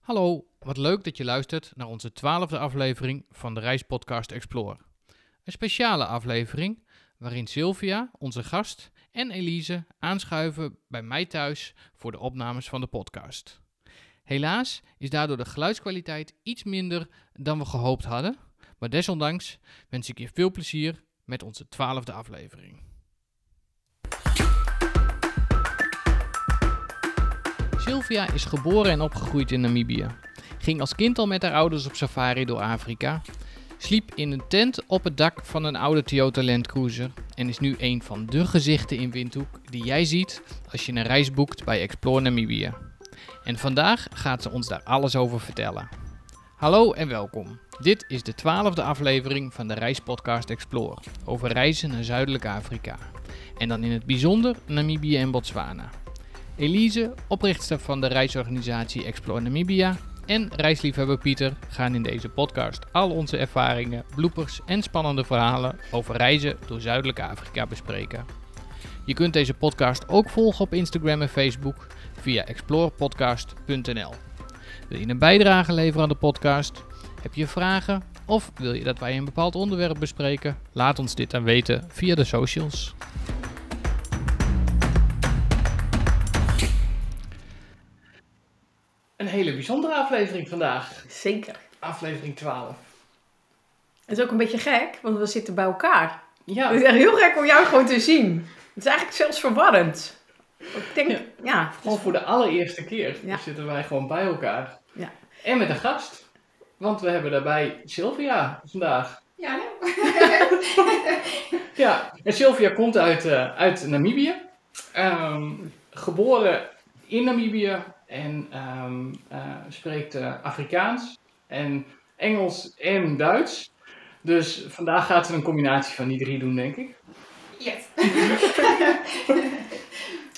Hallo, wat leuk dat je luistert naar onze twaalfde aflevering van de Reispodcast Explore. Een speciale aflevering waarin Sylvia, onze gast, en Elise aanschuiven bij mij thuis voor de opnames van de podcast. Helaas is daardoor de geluidskwaliteit iets minder dan we gehoopt hadden, maar desondanks wens ik je veel plezier met onze twaalfde aflevering. Sylvia is geboren en opgegroeid in Namibië. Ging als kind al met haar ouders op safari door Afrika. Sliep in een tent op het dak van een oude Toyota Land Cruiser. En is nu een van de gezichten in Windhoek die jij ziet als je een reis boekt bij Explore Namibië. En vandaag gaat ze ons daar alles over vertellen. Hallo en welkom. Dit is de twaalfde aflevering van de reispodcast Explore over reizen naar Zuidelijk Afrika. En dan in het bijzonder Namibië en Botswana. Elise, oprichter van de reisorganisatie Explore Namibia, en reisliefhebber Pieter gaan in deze podcast al onze ervaringen, bloepers en spannende verhalen over reizen door Zuidelijk Afrika bespreken. Je kunt deze podcast ook volgen op Instagram en Facebook via explorepodcast.nl. Wil je een bijdrage leveren aan de podcast? Heb je vragen? Of wil je dat wij een bepaald onderwerp bespreken? Laat ons dit dan weten via de socials. Een hele bijzondere aflevering vandaag. Zeker. Aflevering 12. Het is ook een beetje gek, want we zitten bij elkaar. Ja, Het is echt heel gek om jou gewoon te zien. Het is eigenlijk zelfs verwarrend. Ik denk, Ja. ja, gewoon voor de allereerste keer Ja. zitten wij gewoon bij elkaar. Ja. En met een gast. Want we hebben daarbij Sylvia vandaag. Ja, Ja, en Sylvia komt uit, eh, uit Namibië. Ehm, geboren in Namibië en ehm, eh, spreekt eh, Afrikaans en Engels en Duits. Dus vandaag gaat ze een combinatie van die drie doen, denk ik. yes.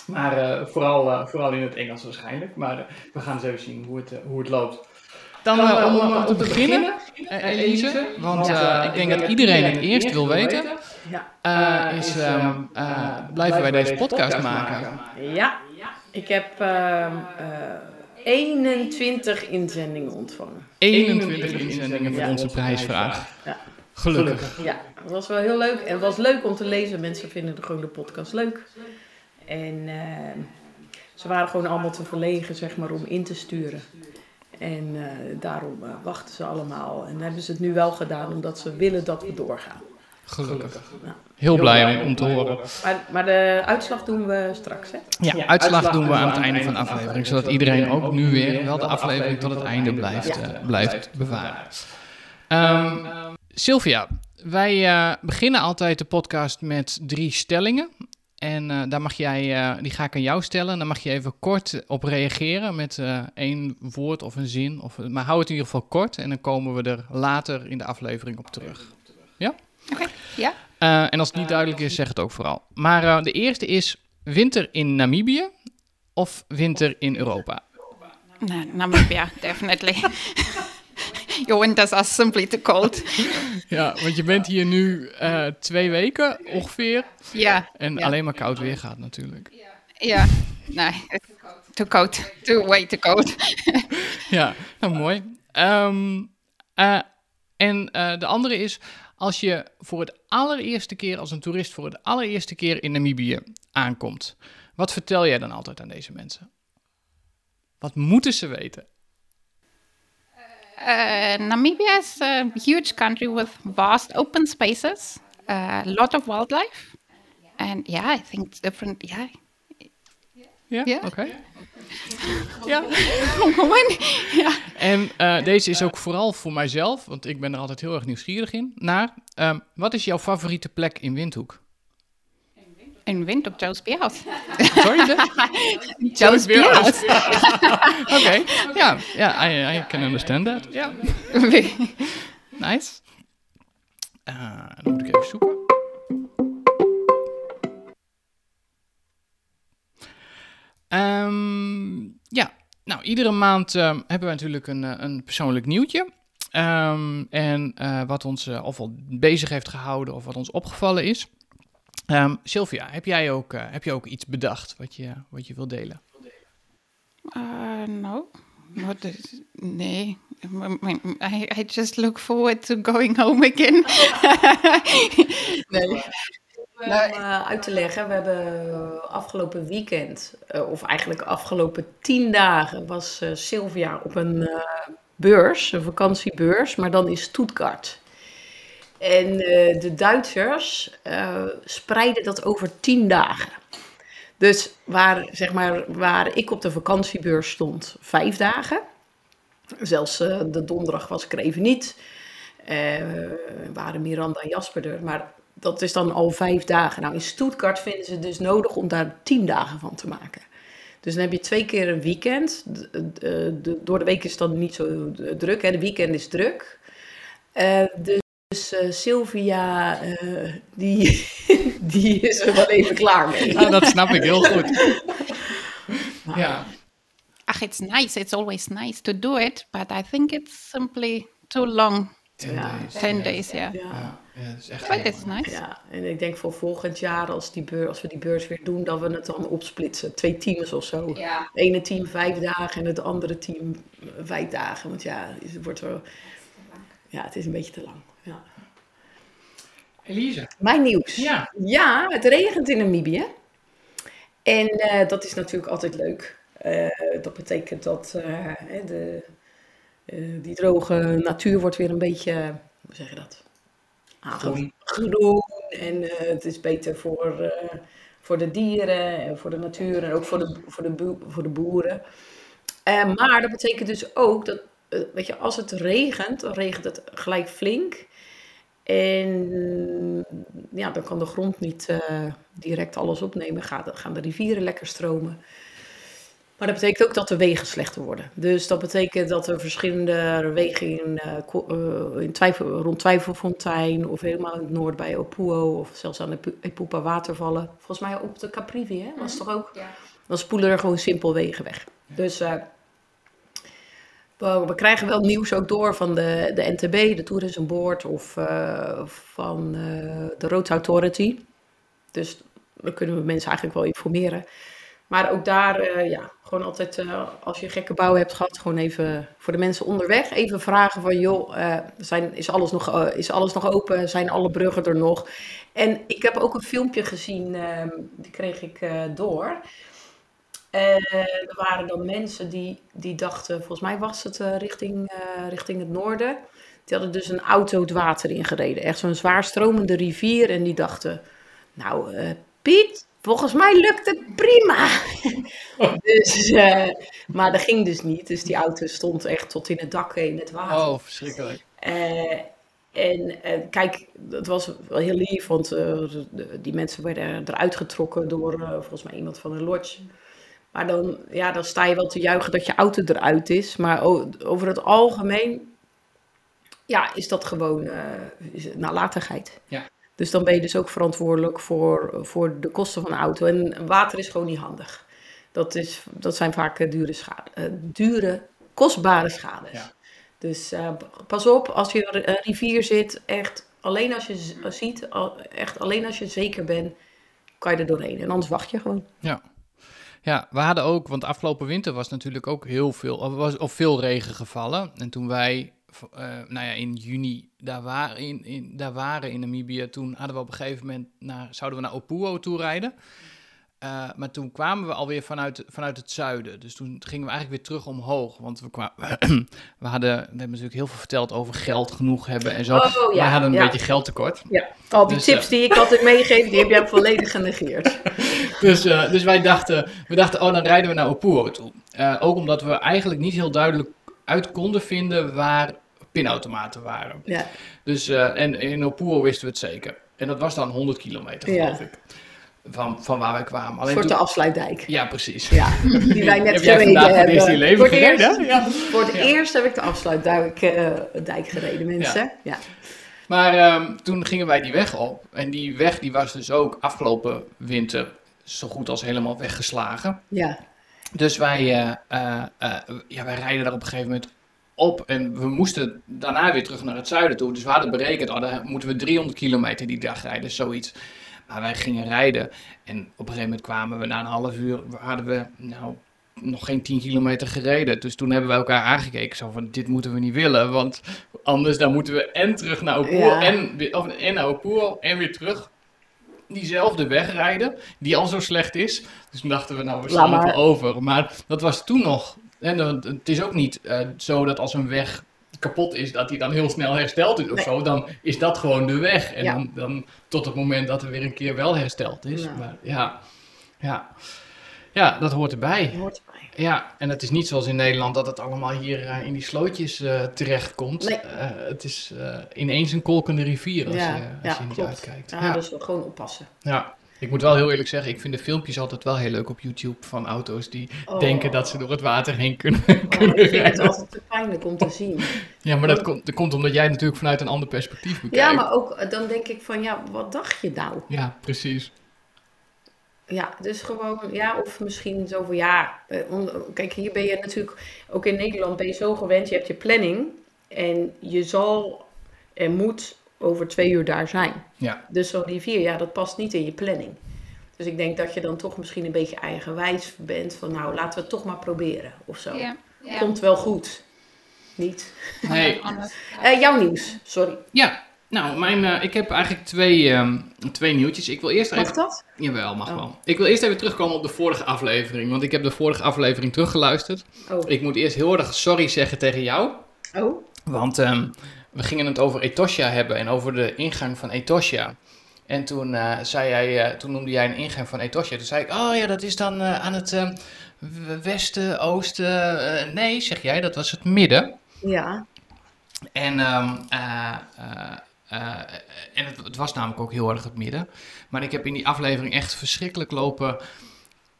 Maar eh, vooral, vooral in het Engels waarschijnlijk. Maar we gaan eens even zien hoe het, hoe het loopt. Dan, Dan, om, om, om te beginnen, eh, Elise, want eh, ik denk dat iedereen het eerst wil weten, ja. eh, is, ehm, eh, blijven wij deze podcast maken? Ja, ik heb ehm, eh, 21 inzendingen ontvangen. 21 inzendingen voor Ja. onze prijsvraag. Ja. Gelukkig. Ja, dat was wel heel leuk. En het was leuk om te lezen. Mensen vinden de, gewoon de podcast leuk. En ehm, ze waren gewoon allemaal te verlegen, zeg maar, om in te sturen. En eh, daarom eh, wachten ze allemaal. En hebben ze het nu wel gedaan, omdat ze willen dat we doorgaan. Gelukkig. Ja. Heel blij om, om te horen. Maar, maar de uitslag doen we straks, hè? Ja, uitslag doen we aan het einde van de aflevering, zodat iedereen ook nu weer wel de aflevering tot het einde blijft, Ja. eh, blijft bewaren. Ehm, Sylvia, wij eh, beginnen altijd de podcast met drie stellingen. En eh, daar mag jij, eh, die ga ik aan jou stellen. Daar mag je even kort op reageren met eh, één woord of een zin. Of, maar hou het in ieder geval kort en dan komen we er later in de aflevering op terug. Ja? Oké, ja. Eh, en als het niet duidelijk is, zeg het ook vooral. Maar eh, de eerste is winter in Namibië of winter in Europa? No, Namibia, definitely. Your winters are simply too cold. Ja, want je bent hier nu eh, twee weken ongeveer. Yeah, En Ja. alleen maar koud weer gaat natuurlijk. yeah. No, it's too cold. Too way too cold. Ja, nou mooi. Ehm, eh, en de andere is, als je voor het allereerste keer, als een toerist voor het allereerste keer in Namibië aankomt, wat vertel jij dan altijd aan deze mensen? Wat moeten ze weten? Uh, Namibia is a huge country with vast open spaces, a lot of wildlife, and yeah, I think different. Yeah, Ja, Ja. oké. Ja. come on. yeah. En eh, deze is ook vooral voor mijzelf, want ik ben er altijd heel erg nieuwsgierig in, naar. ehm, wat is jouw favoriete plek in Windhoek? In Windhoek, Joe's Beerhouse. Sorry, de? Joe's Beerhouse. Oké, ja, ja, I, I can understand that. Ja, nice. Eh, dan moet ik even zoeken. Ehm, ja, nou, iedere maand ehm, hebben we natuurlijk een, eh, een persoonlijk nieuwtje. Ehm, en eh, wat ons eh, ofwel bezig heeft gehouden of wat ons opgevallen is. Ehm, Sylvia, heb jij ook, eh, heb je ook iets bedacht wat je, wat je wil delen? Uh, no, what is nee, I just look forward to going home again. nee. Om uh, uit te leggen, we hebben afgelopen weekend, uh, of eigenlijk afgelopen tien dagen, was uh, Sylvia op een beurs, een vakantiebeurs, maar dan in Stuttgart. En de Duitsers spreiden dat over tien dagen. Dus waar, zeg maar, waar ik op de vakantiebeurs stond, vijf dagen. Zelfs de donderdag was ik er even niet. waren Miranda en Jasper er. Maar dat is dan al vijf dagen. Nou, in Stuttgart vinden ze het dus nodig om daar tien dagen van te maken. Dus dan heb je twee keer een weekend. De, de, de, door de week is het dan niet zo druk. Hè. De weekend is druk. Uh, dus uh, Sylvia, uh, die, die is er wel even klaar mee. Ah, dat snap ik heel goed. ja. Ach, it's nice. It's always nice to do it. But I think it's simply too long. Ten ja, days. Ten days, ja. ja. ja. Ja, dat is echt nice. Ja, en ik denk voor volgend jaar, als, die beurs, als we die beurs weer doen, dat we het dan opsplitsen. Twee teams of zo. Ja. Het ene team vijf dagen en het andere team vijf dagen. Want ja, het wordt wel... Ja, het is een beetje te lang. Ja. Elise. Mijn nieuws. Ja. Ja, het regent in Namibië. En uh, dat is natuurlijk altijd leuk. Uh, dat betekent dat uh, de, die droge natuur wordt weer een beetje, hoe zeg je dat? Groen. Groen. En het is beter voor, voor de dieren en voor de natuur en ook voor de, voor de, voor de boeren. maar dat betekent dus ook dat, weet je, als het regent, dan regent het gelijk flink. En ja, dan kan de grond niet direct alles opnemen. Gaan, gaan de rivieren lekker stromen. Maar dat betekent ook dat de wegen slechter worden. Dus dat betekent dat er verschillende wegen in, uh, in twijfel, rond Twijfelfontein... of helemaal in het noord bij Opuo... of zelfs aan de Epupa watervallen. Volgens mij op de Caprivi, hè? Was toch ook? Ja. Dan spoelen er gewoon simpel wegen weg. Dus... Uh, we krijgen wel nieuws ook door van de, de NTB, de Tourism Board of uh, van de Road Authority. Dus dan kunnen we mensen eigenlijk wel informeren. Maar ook daar, uh, ja, gewoon altijd als je gekke bouw hebt gehad, gewoon even voor de mensen onderweg even vragen van joh, zijn, is, alles nog, is alles nog open? Zijn alle bruggen er nog? En ik heb ook een filmpje gezien, die kreeg ik door. Er waren dan mensen die, die dachten, volgens mij was het richting, richting het noorden. Die hadden dus een auto het water ingereden. Echt zo'n zwaar stromende rivier. En die dachten, nou Piet, volgens mij lukt het prima. dus, maar dat ging dus niet. Dus die auto stond echt tot in het dak in het water. Oh, verschrikkelijk. En kijk, het was wel heel lief, want die mensen werden eruit getrokken door volgens mij iemand van de lodge. Maar dan, ja, dan sta je wel te juichen dat je auto eruit is. Maar over het algemeen ja, is dat gewoon nalatigheid. Ja. Dus dan ben je dus ook verantwoordelijk voor, voor de kosten van de auto. En water is gewoon niet handig. Dat, is, dat zijn vaak dure, schade, uh, dure kostbare schades. Ja. Dus uh, pas op, als je een rivier zit, echt alleen als je ziet, echt alleen als je zeker bent, kan je er doorheen. En anders wacht je gewoon. Ja. Ja, we hadden ook, want afgelopen winter was natuurlijk ook heel veel, was, of veel regen gevallen. En toen wij, uh, nou ja, in juni daar waren in, in, daar waren in Namibië, toen hadden we op een gegeven moment, naar, zouden we naar Opuo toe rijden. Uh, maar toen kwamen we alweer vanuit, vanuit het zuiden. Dus toen gingen we eigenlijk weer terug omhoog. Want we, kwamen, we hadden, we hebben natuurlijk heel veel verteld over geld genoeg hebben en zo. Oh, ja, we hadden een ja. beetje geldtekort. Ja, al die Dus, tips uh, die ik altijd meegeef, die heb jij volledig genegeerd. Dus, uh, dus wij dachten, we dachten, oh, dan rijden we naar Opuo toe. Ook omdat we eigenlijk niet heel duidelijk uit konden vinden waar pinautomaten waren. Ja. Dus, uh, en in Opuo wisten we het zeker. En dat was dan 100 kilometer, Ja. geloof ik. Van, van waar wij kwamen. Een Alleen soort de toen- afsluitdijk. Ja, precies. Ja, die wij net Heb gereden voor het leven voor het gereden? Eerst? Ja. voor het eerst heb ik de afsluitdijk eh, dijk gereden, mensen. Ja. Maar ehm, toen gingen wij die weg op. En die weg die was dus ook afgelopen winter zo goed als helemaal weggeslagen. Ja. Dus wij, eh, eh, eh, ja, wij rijden daar op een gegeven moment op. En we moesten daarna weer terug naar het zuiden toe. Dus we hadden berekend, oh, dan moeten we 300 kilometer die dag rijden, zoiets. Maar wij gingen rijden. En op een gegeven moment kwamen we na een half uur, hadden we nou nog geen 10 kilometer gereden. Dus toen hebben we elkaar aangekeken. Zo van, dit moeten we niet willen. Want anders dan moeten we en terug naar Opoel Ja. en, weer- of, en naar en weer terug. Diezelfde weg rijden, die al zo slecht is. Dus toen dachten we, nou, we slaan over. Maar dat was toen nog. En het is ook niet eh, zo dat als een weg kapot is, dat die dan heel snel hersteld is of Nee. zo. Dan is dat gewoon de weg. En Ja. dan, dan tot het moment dat er weer een keer wel hersteld is. Ja. Maar ja, ja. ja, dat hoort erbij. Hoort erbij. Ja, en het is niet zoals in Nederland dat het allemaal hier eh, in die slootjes eh, terechtkomt. Nee. Het is ineens een kolkende rivier als, Ja, je, als ja, je niet klopt. uitkijkt. Ja, Ja, dus gewoon oppassen. ja. Ik moet wel heel eerlijk zeggen, ik vind de filmpjes altijd wel heel leuk op YouTube van auto's die Oh. denken dat ze door het water heen kunnen, Oh, ik kunnen vind het altijd te pijnlijk om te zien. Ja, maar dat komt, dat komt omdat jij natuurlijk vanuit een ander perspectief bekijkt. Ja, maar ook eh, dan denk ik van, ja, wat dacht je nou? Ja, precies. Ja, dus gewoon, ja, of misschien zo van, ja, eh, kijk, hier ben je natuurlijk, ook in Nederland ben je zo gewend, je hebt je planning en je zal en moet over twee uur daar zijn. Ja. Dus zo'n rivier, ja, dat past niet in je planning. Dus ik denk dat je dan toch misschien een beetje eigenwijs bent van, nou, laten we het toch maar proberen, of zo. Ja. ja. Komt wel goed. Niet. Nee, Anders, Eh, jouw nieuws, sorry. ja. Nou, mijn, eh, ik heb eigenlijk twee, ehm, twee nieuwtjes. Ik wil eerst Mag even... dat? Jawel, mag Oh. wel. Ik wil eerst even terugkomen op de vorige aflevering. Want ik heb de vorige aflevering teruggeluisterd. Oh. Ik moet eerst heel erg sorry zeggen tegen jou. Oh. Want ehm, we gingen het over Etosha hebben en over de ingang van Etosha. En toen, eh, zei jij, eh, toen noemde jij een ingang van Etosha. Toen zei ik, oh ja, dat is dan eh, aan het westen, oosten. nee, zeg jij, dat was het midden. Ja. En, ehm, eh, eh, eh, en het, het was namelijk ook heel erg het midden. Maar ik heb in die aflevering echt verschrikkelijk lopen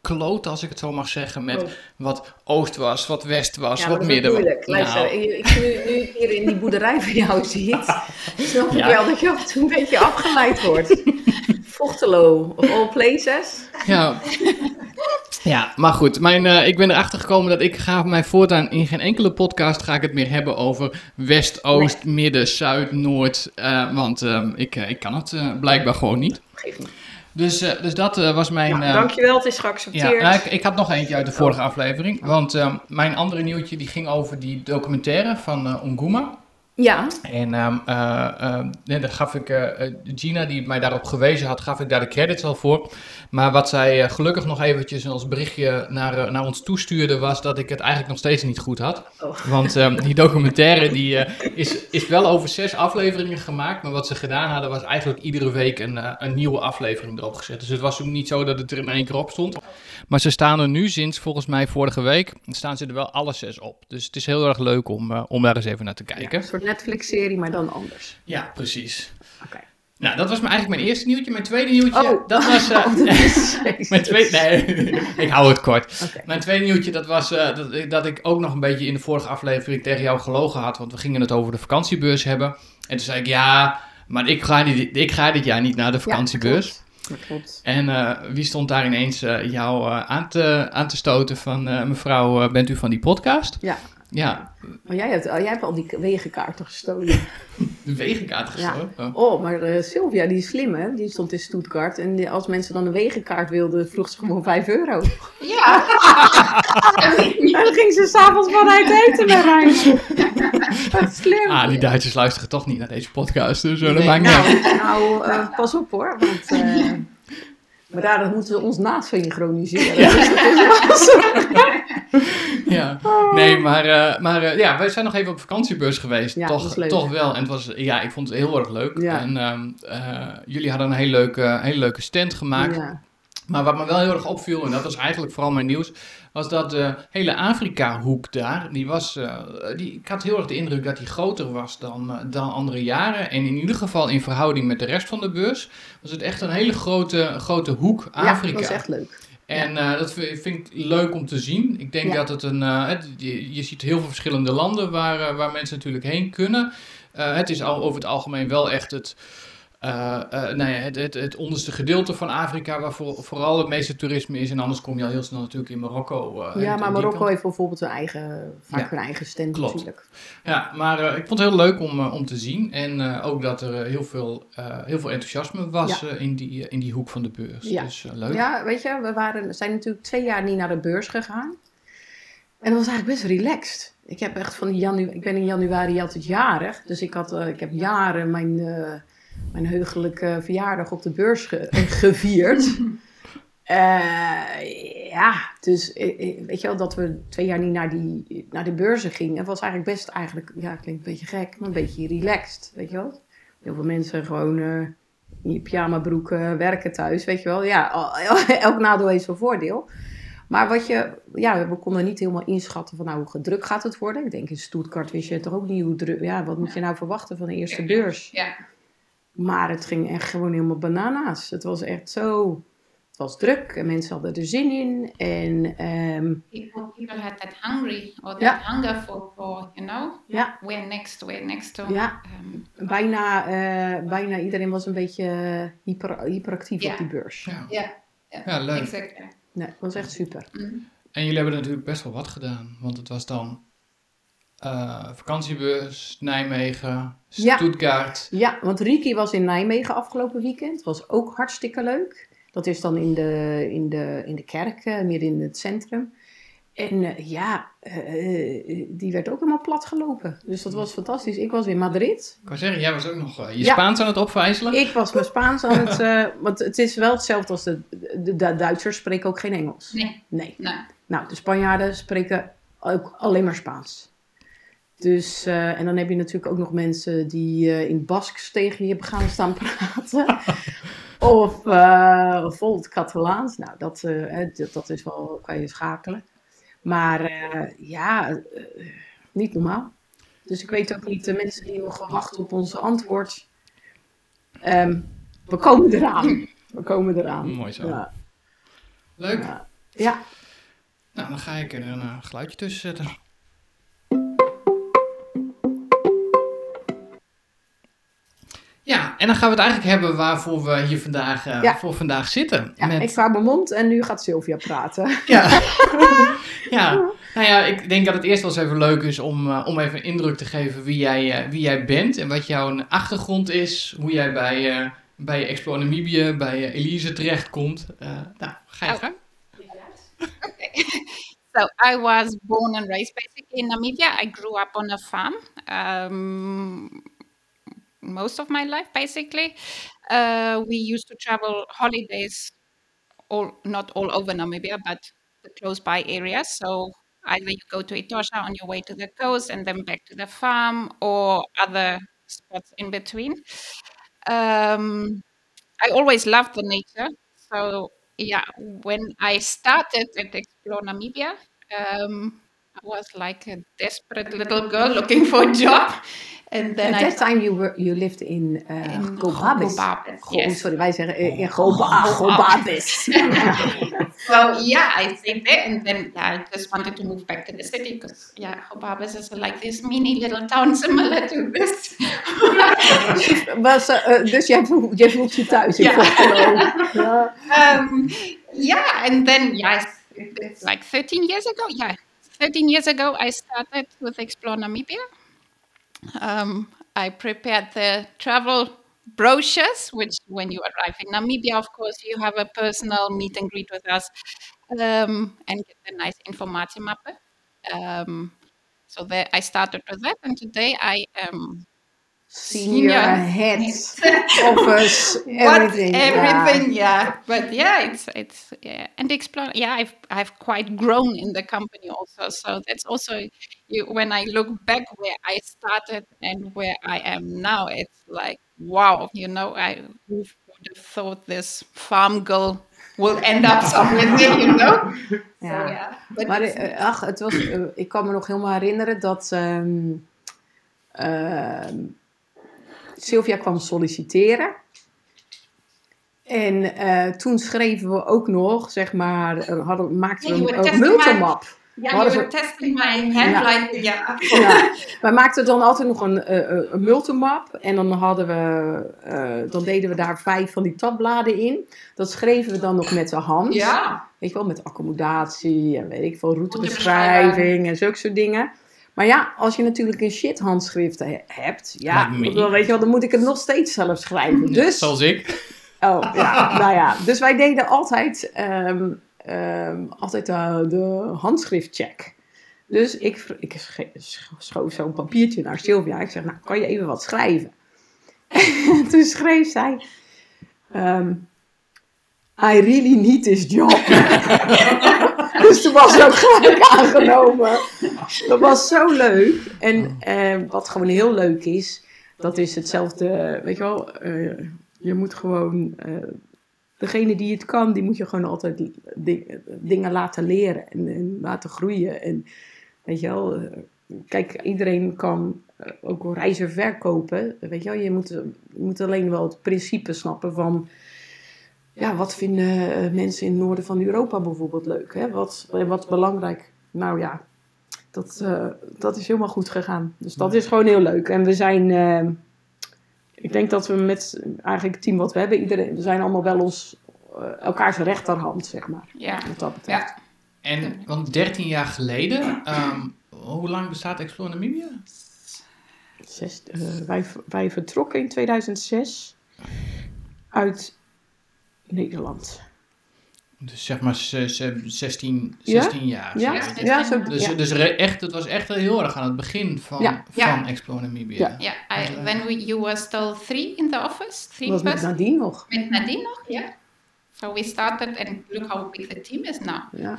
kloten, als ik het zo mag zeggen, met Oh. wat oost was, wat west was, Ja, wat midden was. Luister, Nou, ik, ik, nu, nu ik hier in die boerderij van jou ziet, snap ik Ja. wel dat je af en toe een beetje afgeleid wordt. Vochtelo, of all places. Ja. ja, maar goed. Mijn, eh, ik ben erachter gekomen dat ik ga mij voortaan in geen enkele podcast ga ik het meer hebben over West, Oost, Midden, Zuid, Noord. eh, want ehm, ik, eh, ik kan het blijkbaar gewoon niet. Geef niet. Dus, eh, dus dat eh, was mijn... Eh, dankjewel, het is ja, geaccepteerd. nou, ik, ik had nog eentje uit de vorige aflevering. Want ehm, mijn andere nieuwtje die ging over die documentaire van Onguma. Ja, En nee, daar gaf ik, eh, eh, Gina, die mij daarop gewezen had, gaf ik daar de credits al voor. Maar wat zij gelukkig nog eventjes als berichtje naar, naar ons toestuurde, was dat ik het eigenlijk nog steeds niet goed had. Oh. Want ehm, die documentaire die, is, is wel over zes afleveringen gemaakt, maar wat ze gedaan hadden was eigenlijk iedere week een, een nieuwe aflevering erop gezet. Dus het was ook niet zo dat het er in één keer op stond. Maar ze staan er nu sinds volgens mij vorige week, staan ze er wel alle zes op. Dus het is heel erg leuk om, om daar eens even naar te kijken. een soort Netflix-serie, maar dan anders. Ja, precies. Oké. Nou, dat was eigenlijk mijn eerste nieuwtje. Mijn tweede nieuwtje, Oh. dat was... eh, Oh, dat mijn tweede... Nee, ik hou het kort. Mijn tweede nieuwtje, dat was eh, dat, ik- dat ik ook nog een beetje in de vorige aflevering tegen jou gelogen had. Want we gingen het over de vakantiebeurs hebben. En toen zei ik, ja, maar ik ga, dit, ik ga dit jaar niet naar de vakantiebeurs. Ja, klopt. En eh, wie stond daar ineens jou aan, te, aan te stoten van... mevrouw, bent u van die podcast? Ja. Ja, Maar jij hebt, jij hebt al die wegenkaarten gestolen. de wegenkaart gestolen. Oh. Oh, maar eh, Sylvia, die is slim, hè? Die stond in Stuttgart. En die- als mensen dan een wegenkaart wilden, vroeg ze gewoon 5 euro. Ja. En dan ging ze s'avonds van uit eten met rijden. Wat slim. Ah, die Duitsers luisteren toch niet naar deze podcast, dus eh, dat maakt niet nou, nou eh, pas op hoor. Want, eh, maar daar moeten ze ons naast synchroniseren. Dus Ja. Nee, maar, eh, maar eh, ja, wij zijn nog even op vakantiebeurs geweest. Ja, toch, was leuk. toch wel. En het was, ja, ik vond het heel erg leuk. Ja. En ehm, eh, jullie hadden een hele leuke, hele leuke stand gemaakt. Ja. Maar wat me wel heel erg opviel, en dat was eigenlijk vooral mijn nieuws, was dat de hele Afrika-hoek daar, die was, die, ik had heel erg de indruk dat die groter was dan, dan andere jaren. En in ieder geval in verhouding met de rest van de beurs, was het echt een hele grote, grote hoek ja, Afrika. dat is echt leuk. En eh, dat vind ik leuk om te zien. Ik denk Ja. dat het een. eh, het- je, je ziet heel veel verschillende landen waar, eh, waar mensen natuurlijk heen kunnen. Het is al over het algemeen wel echt het. Eh, eh, nou ja, het, het, het onderste gedeelte van Afrika, waar voor, vooral het meeste toerisme is. En anders kom je al heel snel natuurlijk in Marokko. eh, Ja, maar Marokko heeft bijvoorbeeld een eigen, vaak Ja. een eigen stand Klopt. natuurlijk. Ja, maar ik vond het heel leuk om, om te zien. En ook dat er heel, veel, heel veel enthousiasme was in, die, in die hoek van de beurs. Ja. Dus leuk. Ja, weet je, we waren, zijn natuurlijk twee jaar niet naar de beurs gegaan. En dat was eigenlijk best relaxed. Ik heb echt van janu ik ben in januari altijd jarig. Dus ik, had, uh, ik heb jaren mijn, uh, mijn heugelijke verjaardag op de beurs ge gevierd. Uh, ja, dus weet je wel, dat we twee jaar niet naar, die, naar de beurzen gingen, was eigenlijk best, eigenlijk, ja, klinkt een beetje gek, maar een beetje relaxed, weet je wel. Heel veel mensen gewoon uh, in je pyjama broeken werken thuis, weet je wel. Ja, elk nadeel heeft zijn voordeel. Maar wat je, ja, we konden niet helemaal inschatten van nou, hoe druk gaat het worden. Ik denk in Stuttgart wist je toch ook niet hoe druk, ja, wat moet je nou verwachten van de eerste beurs. Ja. Maar het ging echt gewoon helemaal banana's. Het was echt zo het was druk en mensen hadden er zin in. En, um, people, people had that hungry or that ja. hunger for, for, you know, ja. where next, where next to. Ja, um, bijna, uh, bijna iedereen was een beetje hyper, hyperactief ja. op die beurs. Ja, ja. leuk. Exactly. Nee, het was echt super. Mm. En jullie hebben natuurlijk best wel wat gedaan, want het was dan uh, vakantiebeurs, Nijmegen, Stuttgart. Ja. ja, want Riki was in Nijmegen afgelopen weekend. was ook hartstikke leuk. Dat is dan in de, in de, in de kerk, uh, midden in het centrum. En uh, ja, uh, die werd ook helemaal plat gelopen. Dus dat was fantastisch. Ik was in Madrid. Ik kan zeggen, jij was ook nog je ja. Spaans aan het opvijzelen? Ik was mijn Spaans aan het... want het is wel hetzelfde als de, de, de, Duitsers spreken ook geen Engels. Nee. nee. nee. Nou, de Spanjaarden spreken ook alleen maar Spaans. Dus, en dan heb je natuurlijk ook nog mensen die in Basks tegen je gaan staan praten. Of uh, vol het Catalaans. Nou, dat, uh, dat, dat, is wel, kan je schakelen. Maar uh, ja, niet normaal. Dus ik weet ook niet, de mensen die nog wachten op ons antwoord. Um, we komen eraan. We komen eraan. Mooi zo. Ja. Leuk. Ja. ja. Nou, dan ga ik er een geluidje tussen zetten. Ja, en dan gaan we het eigenlijk hebben waarvoor we hier vandaag, uh, ja. voor vandaag zitten. Ja, met... ik vaar mijn mond en nu gaat Sylvia praten. Ja. ja, nou ja, ik denk dat het eerst wel eens even leuk is om, uh, om even indruk te geven wie jij, uh, wie jij bent en wat jouw achtergrond is. Hoe jij bij, bij Explore Namibië, bij Elise terechtkomt. nou, ga je oh. gang. Okay. So I was born and raised basically in Namibia. I grew up on a farm. Um, most of my life basically. Uh, we used to travel holidays all not all over namibia but the close by areas so either you go to etosha on your way to the coast and then back to the farm or other spots in between. Um, i always loved the nature. So yeah when i started at explore namibia um, I was like a desperate little girl looking for a job. And then At I that time you were you lived in, uh, in Gobabis. Gobabis, yes. Sorry, wij zeggen uh, in Goba Gobabis. so yeah, I stayed there, and then yeah, I just wanted to move back to the city because yeah, Gobabis is like this mini little town similar to this. Was, uh, dus jij voelt, jij voelt je thuis in Ja. Volkelo. Ja. um, yeah, and then yes, it- it's like 13 years ago. Yeah, 13 years ago, I started with Explore Namibia. Um, I prepared the travel brochures, which when you arrive in Namibia, of course, you have a personal meet and greet with us um, and get a nice informatiemappe. Um, so there, I started with that, and today I am Senior Senior. head office, everything. everything, yeah. But yeah, it's it's yeah, and explore. Yeah, I've I've quite grown in the company also. So that's also you. When I look back where I started and where I am now, it's like wow. You know, I would have thought this farm girl will end up somewhere there. You know. So Ja. yeah, but Maar eh, ach, het was, eh, ik kan me nog helemaal herinneren dat ehm, Sylvia kwam solliciteren. En eh, toen schreven we ook nog, zeg maar, eh, hadden, maakten Ja, we een, multimap. yeah, What you is were it? testing my. Yeah. Ja, wij maakten dan altijd nog een, eh, een multimap. En dan, hadden we, dan deden we daar vijf van die tabbladen in. Dat schreven we dan nog met de hand. Ja. Weet je wel, met accommodatie en weet ik veel, routebeschrijving en zulke soort dingen. Maar ja, als je natuurlijk een shit handschrift he- hebt, ja, dan, weet je wel, dan moet ik het nog steeds zelf schrijven. Dus, Zoals ik. oh, ja, nou ja, dus wij deden altijd, ehm, ehm, altijd de, de handschriftcheck. Dus ik, ik schoof zo'n papiertje naar Sylvia. Ik zeg, nou, kan je even wat schrijven? En toen schreef zij... Um, I really need this job. dus toen was ook gelijk aangenomen. Dat was zo leuk. En eh, wat gewoon heel leuk is, dat is hetzelfde, weet je wel, uh, je moet gewoon, uh, degene die het kan, die moet je gewoon altijd dingen laten leren en, en, laten groeien. En weet je wel, kijk, iedereen kan ook reizen verkopen, weet je wel, je moet, je moet alleen wel het principe snappen van ja, wat vinden eh, mensen in het noorden van Europa bijvoorbeeld leuk? Hè? Wat, wat belangrijk? Nou ja, dat, uh, dat is helemaal goed gegaan. Dus dat is gewoon heel leuk. En we zijn, uh, ik denk dat we met eigenlijk het team wat we hebben, iedereen, we zijn allemaal wel ons, uh, elkaars rechterhand, zeg maar. Ja. Wat dat betreft. Ja. En, want 13 jaar geleden, um, hoe lang bestaat Explore Namibia? Zes, wij, wij vertrokken in 2006 uit Nederland. Dus zeg maar 16, 16 ja? jaar. Ja, ja, zo, dus, ja. dus echt, het was echt heel erg aan het begin van, ja. van Explore Namibia. Ja, yeah, when we, you were still three in the office? Three was met Nadine nog. Met Nadine nog, ja. So we started and look how big the team is now. Ja.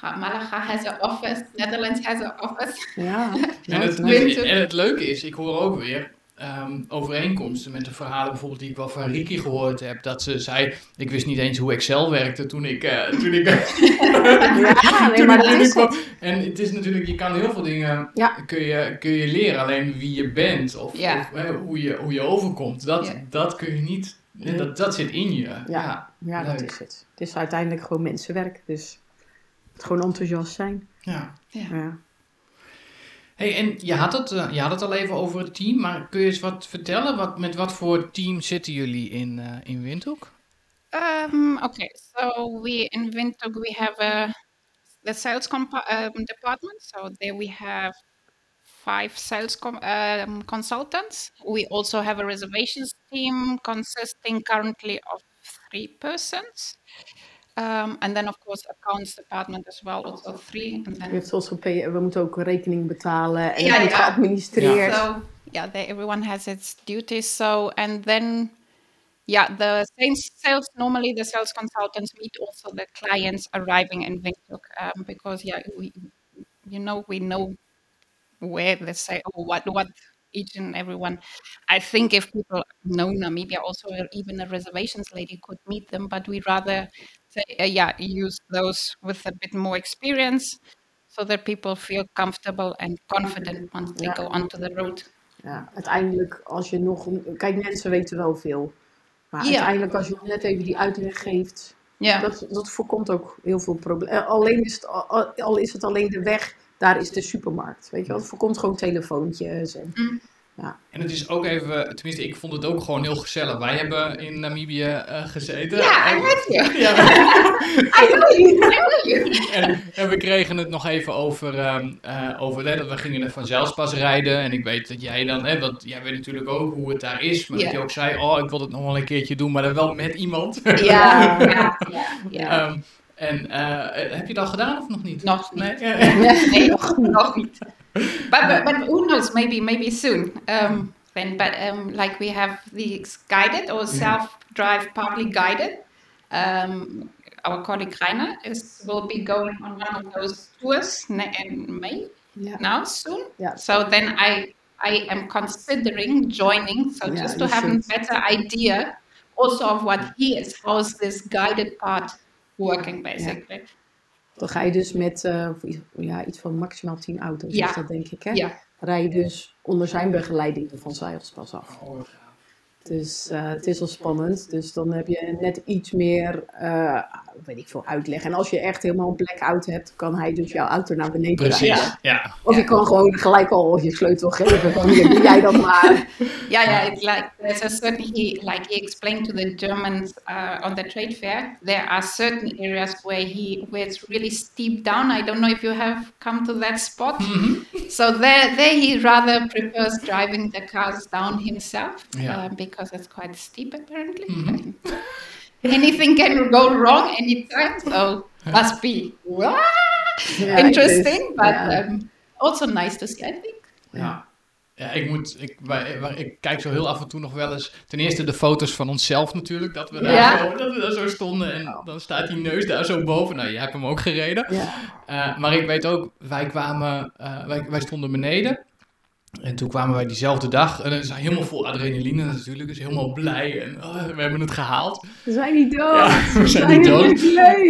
Malaga has an office, Netherlands has an office. Ja. en, het, en het leuke is, ik hoor ook weer, um, overeenkomsten met de verhalen bijvoorbeeld die ik wel van Ricky gehoord heb. Dat ze zei, ik wist niet eens hoe Excel werkte toen ik... Uh, toen ik ja, nee, maar dat is het. En het is natuurlijk, je kan heel veel dingen ja. kun, je, kun je leren. Alleen wie je bent of, ja. of hè, hoe, je, hoe je overkomt, dat, ja. dat kun je niet... Dat, dat zit in je. Ja, ja, dat is het. Het is uiteindelijk gewoon mensenwerk. Dus het gewoon enthousiast zijn. Ja. ja. Hey, en je had, het, uh, je had het al even over het team, maar kun je eens wat vertellen? Wat, met wat voor team zitten jullie in, uh, in Windhoek? Um, okay, so we in Windhoek we have a the sales um, department. So there we have five sales um, consultants. We also have a reservations team consisting currently of three persons. Um, and then of course accounts department as well, also three. And then... We, also pay, we moeten ook rekening betalen en yeah, het yeah. geadministreerd. Yeah. So yeah, they, everyone has its duties. So and then yeah, the sales, sales normally the sales consultants meet also the clients arriving in Windhoek um, because yeah, we you know we know where they say oh, what what each and everyone. I think if people know Namibia, also even a reservations lady could meet them, but we rather say, uh, yeah, use those with a bit more experience so that people feel comfortable and confident once they ja. go onto the road. Ja, uiteindelijk als je nog, kijk mensen weten wel veel, maar ja. uiteindelijk als je net even die uitleg geeft, ja. dat, dat voorkomt ook heel veel problemen. Alleen is het, al, al is het alleen de weg daar is de supermarkt. Weet je wel, het voorkomt gewoon telefoontjes. En, mm. Ja. en het is ook even, tenminste, ik vond het ook gewoon heel gezellig. Wij hebben in Namibië uh, gezeten. Ja, en, met je. Ja. I know you, I know you. En, en, we kregen het nog even over, um, uh, over hè, dat we gingen er vanzelf pas rijden. En ik weet dat jij dan, hè, want jij weet natuurlijk ook hoe het daar is. Maar yeah. dat je ook zei, oh, ik wil het nog wel een keertje doen, maar dan wel met iemand. Ja, ja, ja. Um, En uh, heb je dat gedaan of nog niet? Nog niet. Nee, nee nog, nog niet. But, but, but who knows, maybe, maybe soon. Um, when, but um, like we have these guided or self-drive, partly guided. Um, our colleague Rainer is, will be going on one of those tours in May yeah. now soon. Yeah. So then I I am considering joining, so Yeah, just to have should. a better idea also of what he is, how's this guided part working basically. Dan ga je dus met uh, ja, iets van maximaal 10 auto's, Ja. is dat denk ik hè? Ja. Rij je dus onder zijn begeleiding van Zeilspas af. Dus uh, het is wel spannend. Dus dan heb je net iets meer, uh, weet ik veel, uitleg. En als je echt helemaal een blackout hebt, kan hij dus jouw auto naar beneden Precies, rijden. ja. Of je kan gewoon gelijk al je sleutel geven van hier, doe jij dan maar. Yeah, yeah. It's like there's a certain he like he explained to the Germans uh, on the trade fair. There are certain areas where he where it's really steep down. I don't know if you have come to that spot. So there, there he rather prefers driving the cars down himself Yeah. uh, because it's quite steep apparently. Anything can go wrong anytime. So must be. Interesting, but um, also nice to see, I think. Ja. Ja, ik moet. Ik, wij, ik kijk zo heel af en toe nog wel eens. Ten eerste de foto's van onszelf natuurlijk. Dat we daar, Ja. zo, dat we daar zo stonden. En dan staat die neus daar zo boven. Nou, jij hebt hem ook gereden. Ja. Eh, maar ik weet ook, wij kwamen. eh, wij, wij stonden beneden. En toen kwamen wij diezelfde dag. En dan is helemaal vol adrenaline natuurlijk. Dus helemaal blij. En oh, we hebben het gehaald. We zijn niet dood. Ja, we zijn niet dood.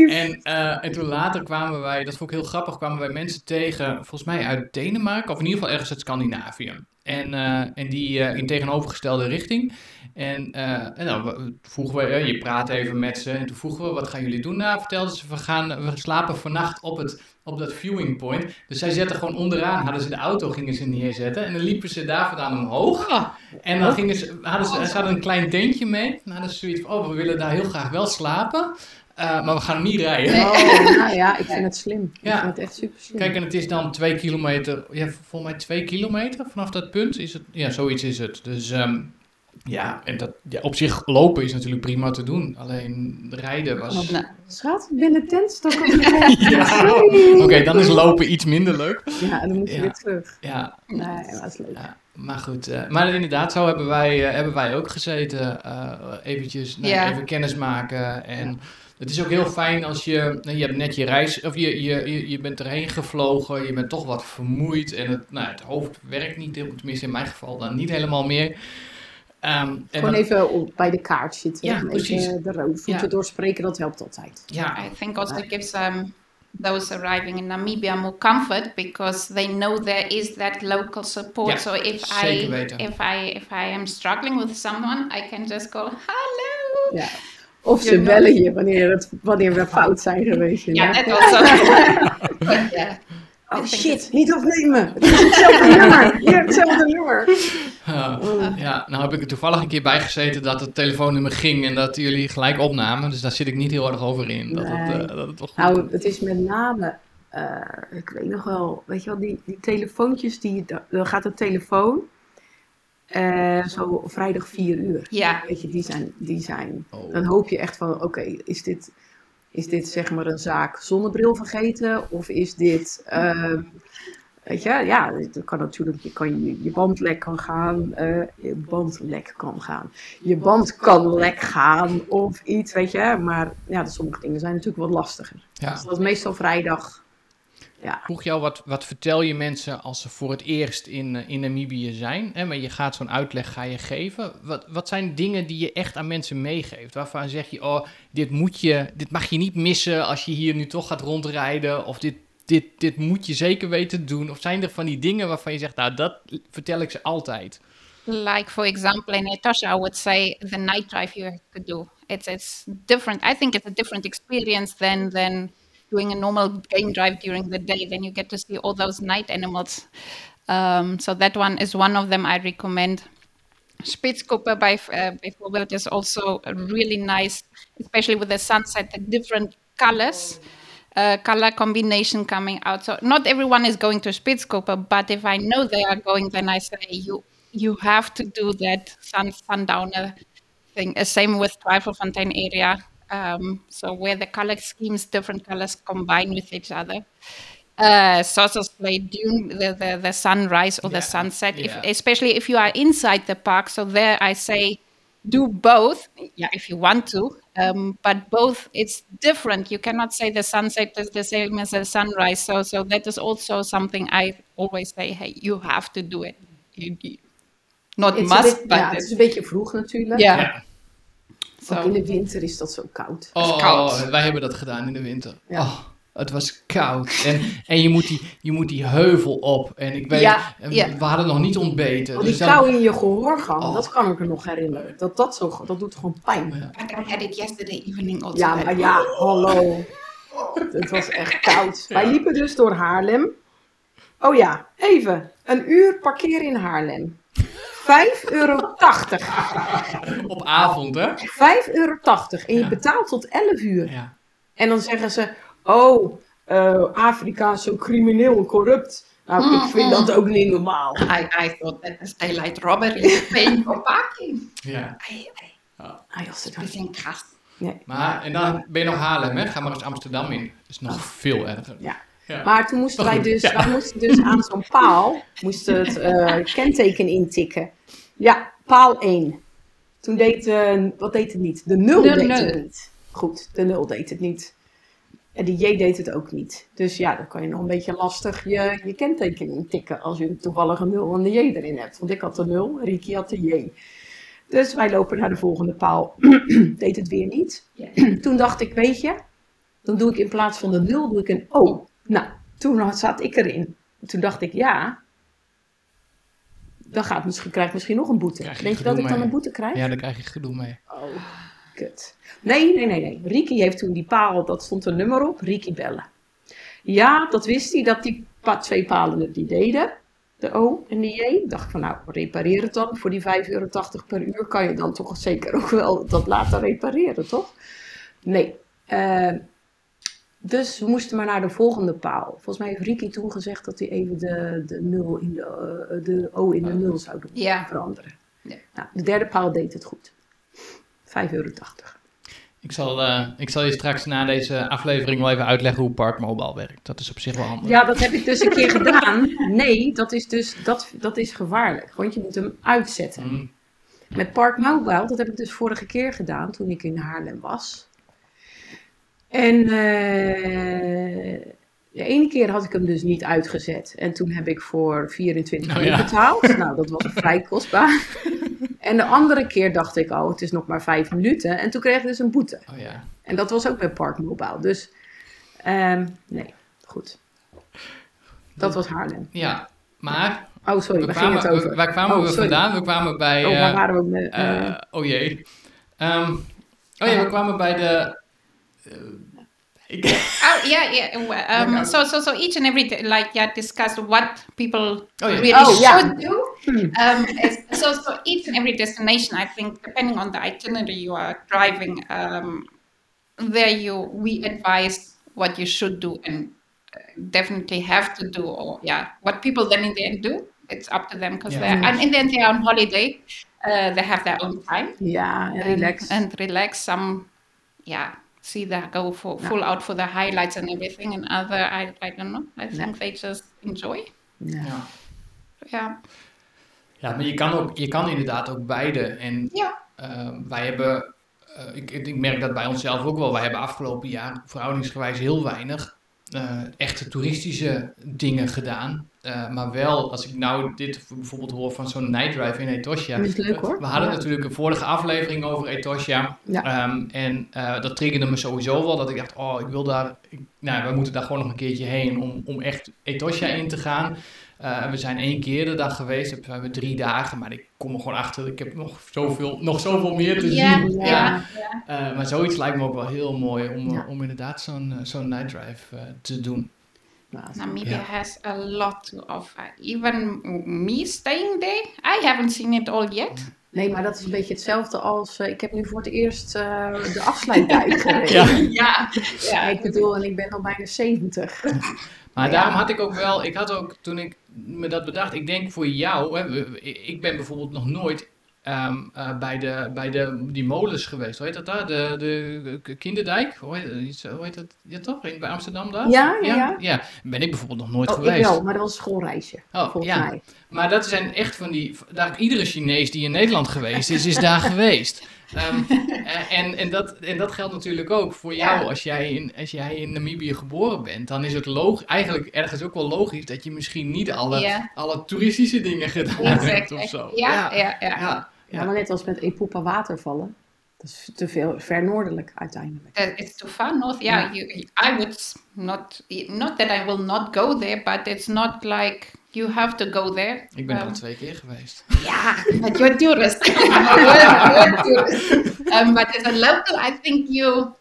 En, eh, en toen later kwamen wij, dat vond ik heel grappig, kwamen wij mensen tegen, volgens mij uit Denemarken, of in ieder geval ergens uit Scandinavië. En, eh, en die eh, in tegenovergestelde richting. En, en nou, we- vroegen we, je praat even met ze. En toen vroegen we, wat gaan jullie doen? Nou, vertelden ze, we, gaan, we slapen vannacht op, het, op dat viewing point. Dus zij zetten gewoon onderaan, hadden ze de auto, gingen ze neerzetten. En dan liepen ze daar vandaan omhoog. En dan gingen ze, hadden ze, ze hadden een klein tentje mee. Dan hadden ze zoiets van, oh, we willen daar heel graag wel slapen. eh, maar we gaan niet rijden. Oh, nou ja, ik vind het slim. Ja. Ik vind het echt super slim. Kijk, en het is dan twee kilometer, ja, volgens mij twee kilometer vanaf dat punt is het. Ja, zoiets is het. Dus ehm, ja, en dat, ja, op zich lopen is natuurlijk prima te doen. Alleen rijden was... Nou, Schat, ik ben de tent stok op de Ja. Oké, dan is lopen iets minder leuk. Ja, dan moet je Ja. weer terug. Ja, Nee, dat is leuk. ja maar goed. eh, maar inderdaad, zo hebben wij, eh, hebben wij ook gezeten. eh eventjes nou, Ja. even kennis maken. En het is ook heel fijn als je... nou, Je hebt net je reis... Of je, je, je, je bent erheen gevlogen. Je bent toch wat vermoeid. En het, nou, het hoofd werkt niet. Tenminste in mijn geval dan niet helemaal meer. Ehm, en Gewoon dan- even op, bij de kaart zitten. Ja, en precies. Even de voeten Ja. doorspreken, dat helpt altijd. Ja, I think also it gives um, those arriving in Namibia more comfort because they know there is that local support. Ja, so if zeker I weten. if I if I am struggling with someone, I can just go hello. Ja. Of ze bellen je wanneer, het, wanneer we fout zijn geweest. Yeah, Ja. that also. Yeah. Oh shit, niet afnemen. Het is hetzelfde nummer. Hier, hetzelfde nummer. Uh, ja, nou heb ik er toevallig een keer bij gezeten dat het telefoonnummer ging en dat jullie gelijk opnamen. Dus daar zit ik niet heel erg over in. Dat, het, eh, dat het goed Nou, het is met name, eh, ik weet nog wel, weet je wel, die, die telefoontjes, die, dan gaat de telefoon eh, zo vrijdag 4 uur. Ja. Weet je, die zijn, die zijn Oh. dan hoop je echt van, oké, is dit, is dit zeg maar een zaak zonnebril vergeten? Of is dit, ehm, weet je, ja, dat kan natuurlijk, je kan je, je band lek kan gaan, eh, je band lek kan gaan. Je band kan lek gaan of iets, weet je. Maar ja, de sommige dingen zijn natuurlijk wat lastiger. Ja. Dus dat is meestal vrijdag. Ja, vroeg jou, wat, wat vertel je mensen als ze voor het eerst in, eh, in Namibië zijn? Hè, maar je gaat zo'n uitleg ga je geven. Wat, wat zijn dingen die je echt aan mensen meegeeft? Waarvan zeg je, oh, dit, moet je, dit mag je niet missen als je hier nu toch gaat rondrijden. Of dit, dit, dit moet je zeker weten te doen. Of zijn er van die dingen waarvan je zegt, nou, dat vertel ik ze altijd. Like for example, in Etosha, I would say the night drive you have to do. It's it's different. I think it's a different experience than than doing a normal game drive during the day. Then you get to see all those night animals. Um, so that one is one of them I recommend. Spitzkoper by uh, is also really nice, especially with the sunset, the different colors. Uh, color combination coming out. So not everyone is going to Spitzkoper, but if I know they are going, then I say you you have to do that sun sundowner thing. Uh, same with Twijfelfontein area. Um, so where the color schemes, different colors combine with each other. Uh, Saucer's Play Dune, the, the, the sunrise or Yeah, the sunset, if, especially if you are inside the park. So there I say do both, yeah, if you want to. Um, but both, it's different. You cannot say the sunset is the same as the sunrise. So, so that is also something I always say. Hey, you have to do it. You, you- not Het is, een must, beetje, but ja, het is een beetje vroeg natuurlijk. yeah. Ja. Ook in de winter is dat zo koud. Oh, koud. wij hebben dat gedaan in de winter. Ja. Oh, het was koud. En, en je, moet die, je moet die heuvel op. En ik weet, Ja, en ja. we hadden nog niet ontbeten. Oh, die dus dan- kou in je gehoorgang, Oh. dat kan ik me nog herinneren. Dat, dat, zo, dat doet gewoon pijn. Ja. I had it yesterday evening also. Ja, maar ja, hallo. Het was echt koud. Wij liepen dus door Haarlem. Oh ja, even. Een uur parkeren in Haarlem. 5,80 euro. Op avond, hè? 5,80 euro. En je Ja. betaalt tot 11 uur. Ja. En dan zeggen ze, oh, eh, Afrika is zo crimineel en corrupt. Nou, ik vind dat ook niet normaal. I, I thought that was daylight robbery paying for parking. ja. I, I, Ah, we zijn krass. Nee. Maar, en dan ben je nog Haarlem, hè? Ga maar eens Amsterdam in. Dat is nog veel erger. Ja. Maar toen moesten wij dus, wij moesten dus aan zo'n paal, moesten het uh, kenteken intikken. Ja, paal 1. Toen deed, uh, wat deed het niet? De 0 deed het niet. Goed, de 0 deed het niet. En de J deed het ook niet. Dus ja, dan kan je nog een beetje lastig je, je kenteken intikken als je toevallig een 0 en de J erin hebt. Want ik had de 0, Ricky had de J. Dus wij lopen naar de volgende paal. deed het weer niet. Toen dacht ik, weet je, dan doe ik in plaats van de 0 doe ik een O. Nou, toen zat ik erin. Toen dacht ik, ja, dan gaat misschien, krijg ik misschien nog een boete. Denk je dat ik dan een boete krijg? Ja, dan krijg je gedoe mee. Oh, kut. Nee, nee, nee, nee. Ricky heeft toen die paal, dat stond een nummer op, Ricky bellen. Ja, dat wist hij, dat die twee palen het die deden. De O en de J. Dacht van nou, repareer het dan. Voor die 5,80 euro per uur kan je dan toch zeker ook wel dat laten repareren, toch? Nee. Uh, dus we moesten maar naar de volgende paal. Volgens mij heeft Ricky toen gezegd dat hij even de, de, nul in de, uh, de O in de nul zou doen, ja. veranderen. Ja. Nou, de derde paal deed het goed. 5,80 euro. Ik zal, uh, ik zal je straks na deze aflevering wel even uitleggen hoe Park Mobile werkt. Dat is op zich wel handig. Ja, dat heb ik dus een keer gedaan. Nee, dat is dus dat, dat is gevaarlijk. Want je moet hem uitzetten. Mm. Met Park Mobile, dat heb ik dus vorige keer gedaan toen ik in Haarlem was. En uh, de ene keer had ik hem dus niet uitgezet. En toen heb ik voor 24 uur betaald. Nou, dat was vrij kostbaar. en de andere keer dacht ik, oh, het is nog maar vijf minuten. En toen kreeg ik dus een boete. Oh, ja. En dat was ook bij Park Mobile. Dus, um, nee, goed. Dat was Haarlem. Ja, maar... Oh, sorry, waar ging het over? Waar kwamen oh, we vandaan? We kwamen bij... Oh, waar uh, waren we? Uh, oh jee. Um, oh ja, we kwamen bij de oh yeah, yeah. Um, so so so each and every day, like yeah discuss what people oh, yeah. really oh, yeah. should do. Hmm. Um, so so each and every destination, I think, depending on the itinerary you are driving, um, there you we advise what you should do and uh, definitely have to do, or yeah, what people then in the end do. It's up to them because yeah. they're and in the end they're on holiday. Uh, they have their own time. Yeah, and relax and relax. Some, yeah see that go for full out for the highlights and everything, and other I I don't know. I think they just enjoy. Ja. Ja. Ja, maar je kan ook, je kan inderdaad ook beide. En ja. Uh, wij hebben, uh, ik, ik merk dat bij onszelf ook wel. Wij hebben afgelopen jaar verhoudingsgewijs heel weinig uh, echte toeristische dingen gedaan. Uh, maar wel, als ik nou dit bijvoorbeeld hoor van zo'n night drive in Etosha. Dat is leuk hoor. We hadden natuurlijk een vorige aflevering over Etosha. Ja. Um, en uh, dat triggerde me sowieso wel. Dat ik dacht, oh, ik wil daar... Ik, nou, we moeten daar gewoon nog een keertje heen om, om echt Etosha in te gaan. Uh, we zijn één keer de dag geweest, we hebben drie dagen, maar ik kom er gewoon achter. Ik heb nog zoveel, nog zoveel meer te ja, zien. Ja, ja. Uh, maar zoiets lijkt me ook wel heel mooi om, om inderdaad zo'n zo'n night drive uh, te doen. Namibia has a lot to offer. Even me staying there, I haven't seen it all yet. Nee, maar dat is een beetje hetzelfde als. Uh, ik heb nu voor het eerst uh, de afsluitdijk gereden. ja. ja. ja, ik bedoel, en ik ben al bijna 70. Maar daarom had ik ook wel, ik had ook toen ik me dat bedacht, ik denk voor jou, hè, ik ben bijvoorbeeld nog nooit um, uh, bij, de, bij de, die molens geweest. Hoe heet dat daar? De, de Kinderdijk? Hoe heet, hoe heet dat? Ja, toch? In, bij Amsterdam daar? Ja, ja, ja. ja. Ben ik bijvoorbeeld nog nooit oh, geweest. Ik wel, maar dat was een schoolreisje. Oh, volgens ja. mij. Maar dat zijn echt van die. Daar, iedere Chinees die in Nederland geweest is, is daar geweest. Um, en, en, dat, en dat geldt natuurlijk ook voor jou. Als, jij in, als jij in Namibië geboren bent, dan is het logisch, eigenlijk ergens ook wel logisch dat je misschien niet alle, alle toeristische dingen gedaan exact. hebt of zo. Ja, ja, ja. Ja. Ja, maar net als met Epoepa watervallen. Dat is te veel, ver noordelijk uiteindelijk. Uh, it's too far north. Yeah, you, I would not, not that I will not go there, but it's not like you have to go there. Ik ben um, al twee keer geweest. Ja, yeah, but you're tourist. you're tourist. Um, but as a local, I think you...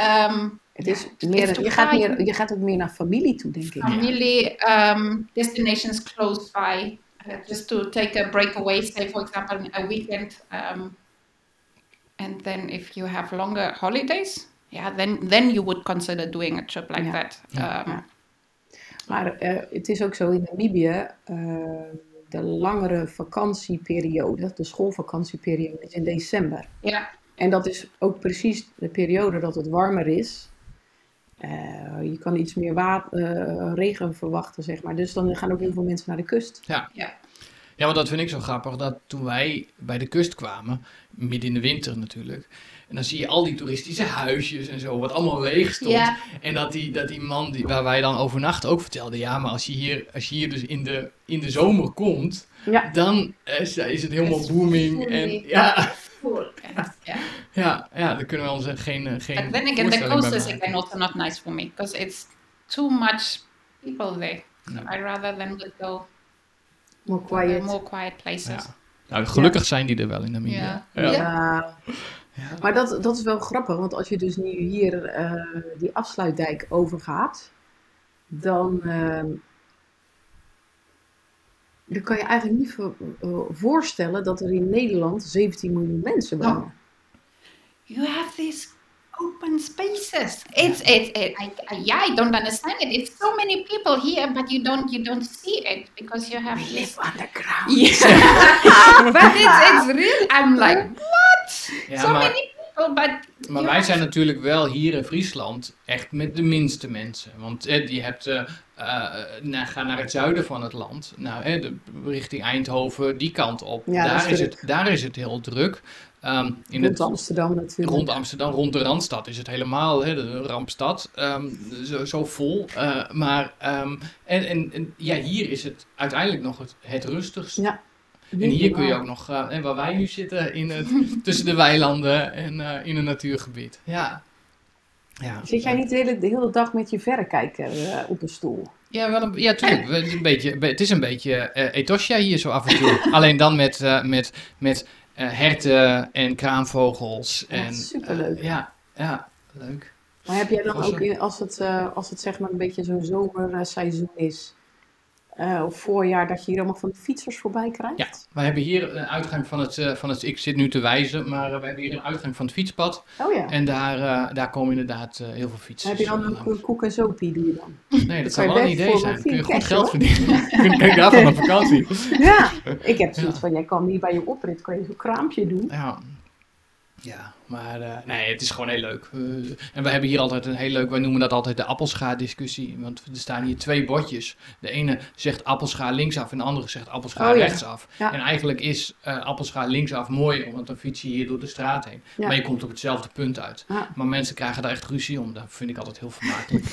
Um, het is meer, je, gaat meer, je gaat ook meer naar familie toe, denk ik. Familie, um, destinations close by. Uh, just to take a breakaway, say for example a weekend, um, and then if you have longer holidays, yeah, then then you would consider doing a trip like ja. that. Ja. Um, Maar uh, het is ook zo in Namibië, uh, de langere vakantieperiode, de schoolvakantieperiode is in december. Ja. En dat is ook precies de periode dat het warmer is je kan iets meer water, regen verwachten, zeg maar. Dus dan gaan ook heel veel mensen naar de kust. Ja. ja. Ja, want dat vind ik zo grappig. Dat toen wij bij de kust kwamen, midden in de winter natuurlijk. En dan zie je al die toeristische huisjes en zo, wat allemaal leeg stond. En dat die, dat die man die, waar wij dan overnachten ook vertelde, ja, maar als je hier, als je hier dus in de, in de zomer komt, dan is, is, het helemaal booming. En, ja. Ja. ja, ja, dan kunnen we ons geen, eh, geen But then again, the coast is again also not nice for me, because it's too much people there. No. I'd rather than would go more quiet, more quiet places. Nou, gelukkig zijn die er wel in Namibië. Ja. ja. Ja. Maar dat, dat is wel grappig, want als je dus nu hier uh, die afsluitdijk overgaat, dan, uh, dan kan je eigenlijk niet uh, voorstellen dat er in Nederland 17 miljoen mensen wonen. Oh. You have these open spaces. It's it's it, I, I, yeah, I don't understand it. It's so many people here, but you don't you don't see it because you have we live underground. Yeah, but it's it's real. I'm like what? Ja, so maar, many people, but. Maar wij zijn natuurlijk wel hier in Friesland echt met de minste mensen. Want eh, je hebt, uh, uh, ga naar het zuiden van het land, nou, eh, de, richting Eindhoven, die kant op. Ja, daar, is, het, daar is het heel druk. Um, in rond Amsterdam natuurlijk. Rond Amsterdam, rond de Randstad is het helemaal hè, de rampstad. Um, zo, zo, vol. Uh, maar um, en, en, en, ja, hier is het uiteindelijk nog het, het rustigst. Ja. En hier kun je ook nog, uh, en waar wij nu zitten, in het, tussen de weilanden en uh, in een natuurgebied. Ja. Ja. Zit jij niet de hele, de hele dag met je verrekijker op een stoel? Ja, wel een, ja, tuurlijk. Een beetje, het is een beetje uh, Etosha hier zo af en toe. Alleen dan met, met, met uh, herten en kraanvogels. Ja, en, superleuk. Uh, ja, ja, leuk. Maar heb jij dan ook, in, als, het, uh, als het zeg maar een beetje zo'n zomerseizoen is, uh, of voorjaar dat je hier allemaal van de fietsers voorbij krijgt? Ja, wij hebben hier een uitgang van het, uh, van het ik zit nu te wijzen, maar we hebben hier een uitgang van het fietspad. Oh ja. En daar, daar komen inderdaad heel veel fietsers. heb je dan ook koek en zopie, doe je dan? Nee, dat, zou wel een idee zijn. Kun je goed geld verdienen. Kun je daarvan op vakantie. ja, ik heb zoiets van, jij kan hier bij je oprit, kan je zo'n kraampje doen. Ja, ja, maar uh, nee, het is gewoon heel leuk. Uh, en we hebben hier altijd een heel leuk, wij noemen dat altijd de appelscha-discussie. Want er staan hier twee bordjes. De ene zegt appelscha linksaf en de andere zegt appelscha oh, rechtsaf. Ja. En eigenlijk is uh, appelscha linksaf mooi, want dan fiets je hier door de straat heen. Ja. Maar je komt op hetzelfde punt uit. Maar mensen krijgen daar echt ruzie om. Dat vind ik altijd heel vermakelijk.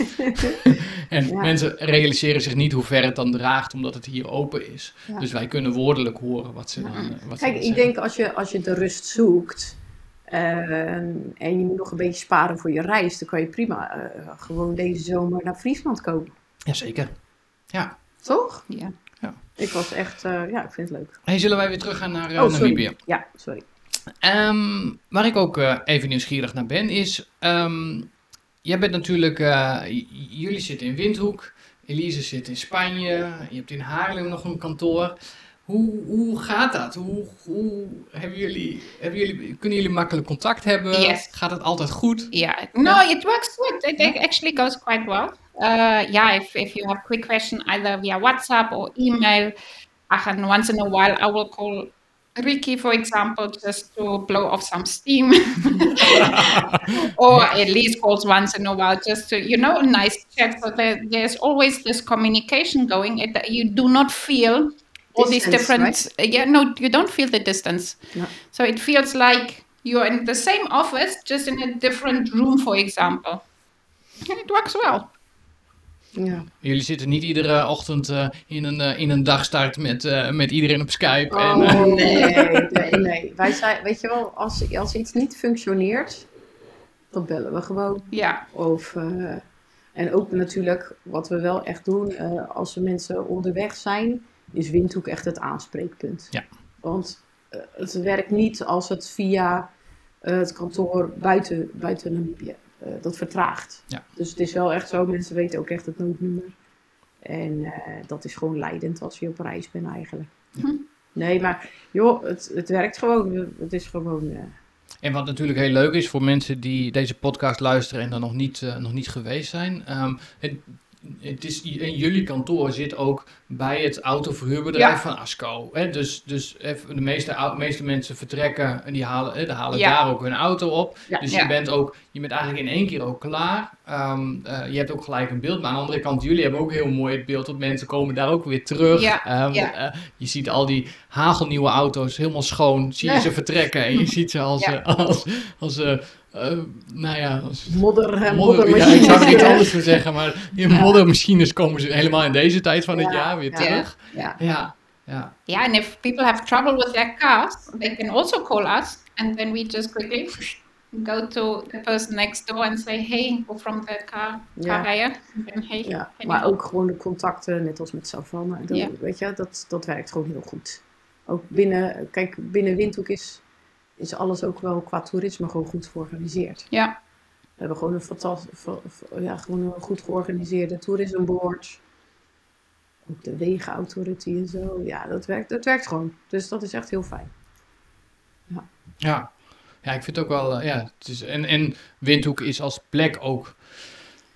en mensen realiseren zich niet hoe ver het dan draagt, omdat het hier open is. Dus wij kunnen woordelijk horen wat ze dan wat Kijk, ze ik denk als je, als je de rust zoekt uh, en je moet nog een beetje sparen voor je reis, dan kan je prima uh, gewoon deze zomer naar Friesland komen. Jazeker. Ja. Toch? Ja. ja. Ik was echt, uh, ja, ik vind het leuk. Hey, zullen wij weer terug gaan naar oh, Namibië? Ja, sorry. Um, waar ik ook even nieuwsgierig naar ben, is. Um, jij bent natuurlijk. jullie zitten in Windhoek. Elise zit in Spanje. Je hebt in Haarlem nog een kantoor. Hoe, hoe gaat dat? Hoe, hoe hebben jullie, hebben jullie, kunnen jullie makkelijk contact hebben? Yes. Gaat het altijd goed? Yeah. No, it works good. It, it actually goes quite well. Uh, yeah, if, if you have quick question either via WhatsApp or email, and once in a while I will call Ricky, for example, just to blow off some steam, or at least calls once in a while just to, you know, a nice chat. So there, there's always this communication going. It, you do not feel all distance, these different right? Uh, yeah no you don't feel the distance no. so it feels like you're in the same office just in a different room for example and it works well ja. Jullie zitten niet iedere ochtend uh, in, een, uh, in een dagstart met, uh, met iedereen op Skype. Oh, en, nee, nee, nee. Wij zijn, weet je wel, als, als iets niet functioneert, dan bellen we gewoon. Ja. Of, en ook natuurlijk, wat we wel echt doen, als we mensen onderweg zijn, is Windhoek echt het aanspreekpunt. Ja. Want uh, het werkt niet als het via uh, het kantoor buiten, buiten Namibië. Uh, dat vertraagt. Ja. Dus het is wel echt zo, mensen weten ook echt het noodnummer. En dat is gewoon leidend als je op reis bent eigenlijk. Hm. Nee, maar joh, het, het werkt gewoon. Het is gewoon... En wat natuurlijk heel leuk is voor mensen die deze podcast luisteren en dan nog niet, nog niet geweest zijn. Um, het, het is, in jullie kantoor zit ook bij het autoverhuurbedrijf van Asco. Hè? Dus, dus de meeste, meeste mensen vertrekken en die halen, hè, die halen daar ook hun auto op. Dus je bent ook, je bent eigenlijk in één keer ook klaar. Ehm, eh, je hebt ook gelijk een beeld. Maar aan de andere kant, jullie hebben ook heel mooi het beeld dat mensen komen daar ook weer terug. Um, je ziet al die hagelnieuwe auto's helemaal schoon. Zie je ze vertrekken en je ziet ze als, als, als, als uh, nou ja, modder, modder, moddermachines. Ja, ik zou er niet anders voor zeggen, maar in moddermachines komen ze helemaal in deze tijd van het jaar weer terug. Ja. Ja. Ja. yeah, and if people have trouble with their cars, they can also call us, and then we just quickly go to the person next door and say, hey, go from the car, car rijden. Hey, ja, maar ook gewoon de contacten, net als met Savannah, weet je, dat, dat werkt gewoon heel goed. Ook binnen, kijk, binnen Windhoek is is alles ook wel qua toerisme gewoon goed georganiseerd. Ja. We hebben gewoon een fantastisch, ja, gewoon een goed georganiseerde tourism board. Ook de wegenautority en zo. Ja, dat werkt, dat werkt gewoon. Dus dat is echt heel fijn. Ja. Ja, ja ik vind het ook wel, eh, ja, het is, en, en Windhoek is als plek ook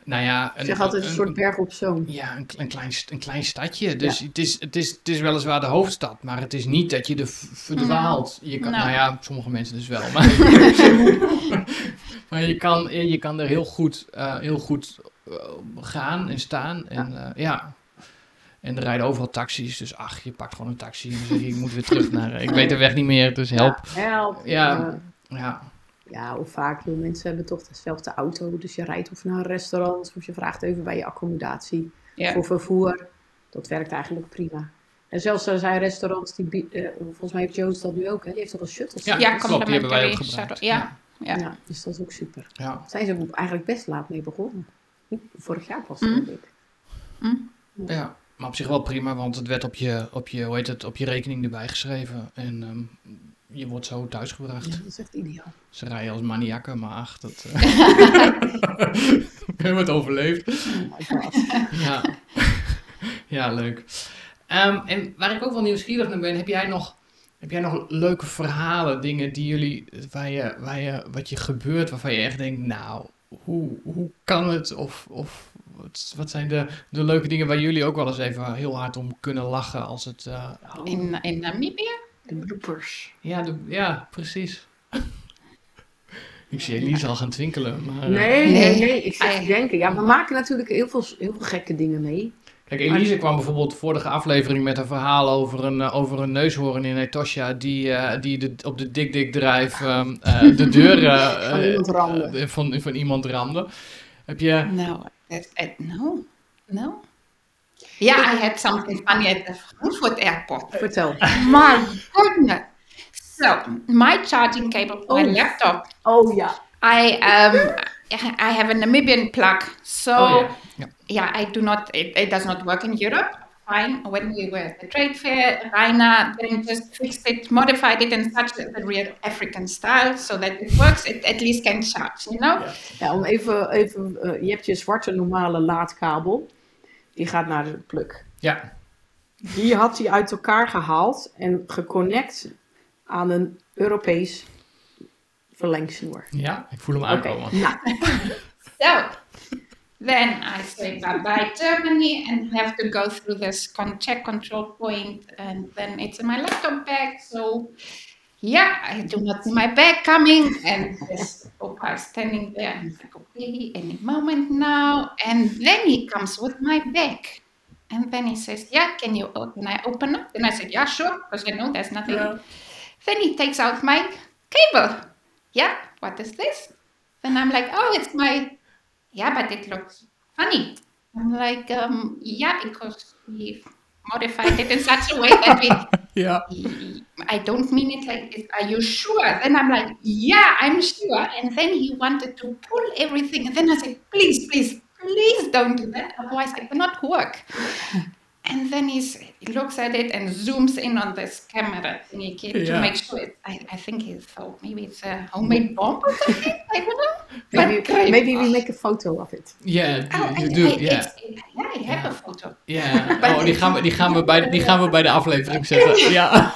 nou ja, een, zeg altijd een, soort berg op zoom. Ja, een, een, klein, een klein stadje. Dus het, is, het, is, het is weliswaar de hoofdstad, maar het is niet dat je er verdwaalt. Je kan, nou. nou. ja, sommige mensen dus wel. Maar, maar je, kan, je kan er heel goed, uh, heel goed uh, gaan en staan. En ja. Uh, ja. En er rijden overal taxis, dus ach, je pakt gewoon een taxi en dan zeg je, ik moet weer terug naar... Ik weet de weg niet meer, dus help. Ja, help. Ja, ja. Ja, of vaak, veel mensen hebben toch dezelfde auto. Dus je rijdt of naar een restaurant of je vraagt even bij je accommodatie voor vervoer. Dat werkt eigenlijk prima. En zelfs er zijn restaurants die, uh, volgens mij heeft Joost dat nu ook, hè? die heeft toch een shuttles? Ja, ja klopt, die hebben wij ook gebruikt. Ja. Ja. ja. dus dat is ook super. Ja. Zijn ze eigenlijk best laat mee begonnen. Vorig jaar pas, mm. denk ik. Mm. Ja, maar op zich wel prima, want het werd op je, op je, hoe heet het, op je rekening erbij geschreven. En um, je wordt zo thuisgebracht. Ja, dat is echt ideaal. Ze rijden als maniakken, maar ach, dat... Uh... we hebben het overleefd. Oh ja. ja, leuk. Um, en waar ik ook wel nieuwsgierig naar ben, heb jij nog, heb jij nog leuke verhalen, dingen die jullie, waar je, waar je, wat je gebeurt, waarvan je echt denkt, nou, hoe, hoe kan het? Of, of wat, wat zijn de, de leuke dingen waar jullie ook wel eens even heel hard om kunnen lachen als het... Uh, in, in Namibië? De bloopers. Ja, de, ja precies. ik zie Elise al gaan twinkelen. Maar, nee, nee, nee. Ik zeg denken. Ja, we maken natuurlijk heel veel, heel veel gekke dingen mee. Kijk, Elise kwam bijvoorbeeld vorige aflevering met een verhaal over een, uh, over een neushoorn in Etosha die, uh, die de, op de dik dik drijf uh, de deur van, iemand ramde. van, van iemand ramde. Heb je... Nou, no, no. Yeah, I had something funny at the Frankfurt airport. Vertel. My goodness. So, my charging cable for oh. my laptop. Oh, yeah. I um I have a Namibian plug. So, oh, yeah. yeah. yeah. I do not, it, it, does not work in Europe. Fine. When we were at the trade fair, Raina then just fixed it, modified it in such a real African style, so that it works, it at least can charge, you know? Ja, ja om even, even uh, je hebt je zwarte normale laadkabel. Die gaat naar de pluk. Ja. Die had hij uit elkaar gehaald en geconnect aan een Europees verlengsnoer. Ja, ik voel hem aankomen. Okay. Nou. so, then I say bye-bye Germany and have to go through this check control point and then it's in my laptop bag. So, yeah, I do not see my bag coming and this Opa is standing there and he's like, okay, any moment now. And then he comes with my bag. And then he says, yeah, can you, can I open up? And I said, yeah, sure, because I know there's nothing. Yeah. Then he takes out my cable. Yeah, what is this? Then I'm like, oh, it's my, yeah, but it looks funny. I'm like, um, yeah, because we modified it in such a way that we, yeah, I don't mean it like this. Are you sure? Then I'm like, yeah, I'm sure. And then he wanted to pull everything. And then I said, please, please, please don't do that. Otherwise, it will not work. And then he's, he looks at it and zooms in on this camera thingy yeah. to make sure it, I, I think he thought maybe it's a homemade bomb or something. I don't know. Maybe, but, maybe we make a photo of it. Yeah, oh, you do. yeah. yeah, I have a photo. Yeah. oh, die gaan, we, die, gaan we bij, die gaan we bij de aflevering zetten. Ja.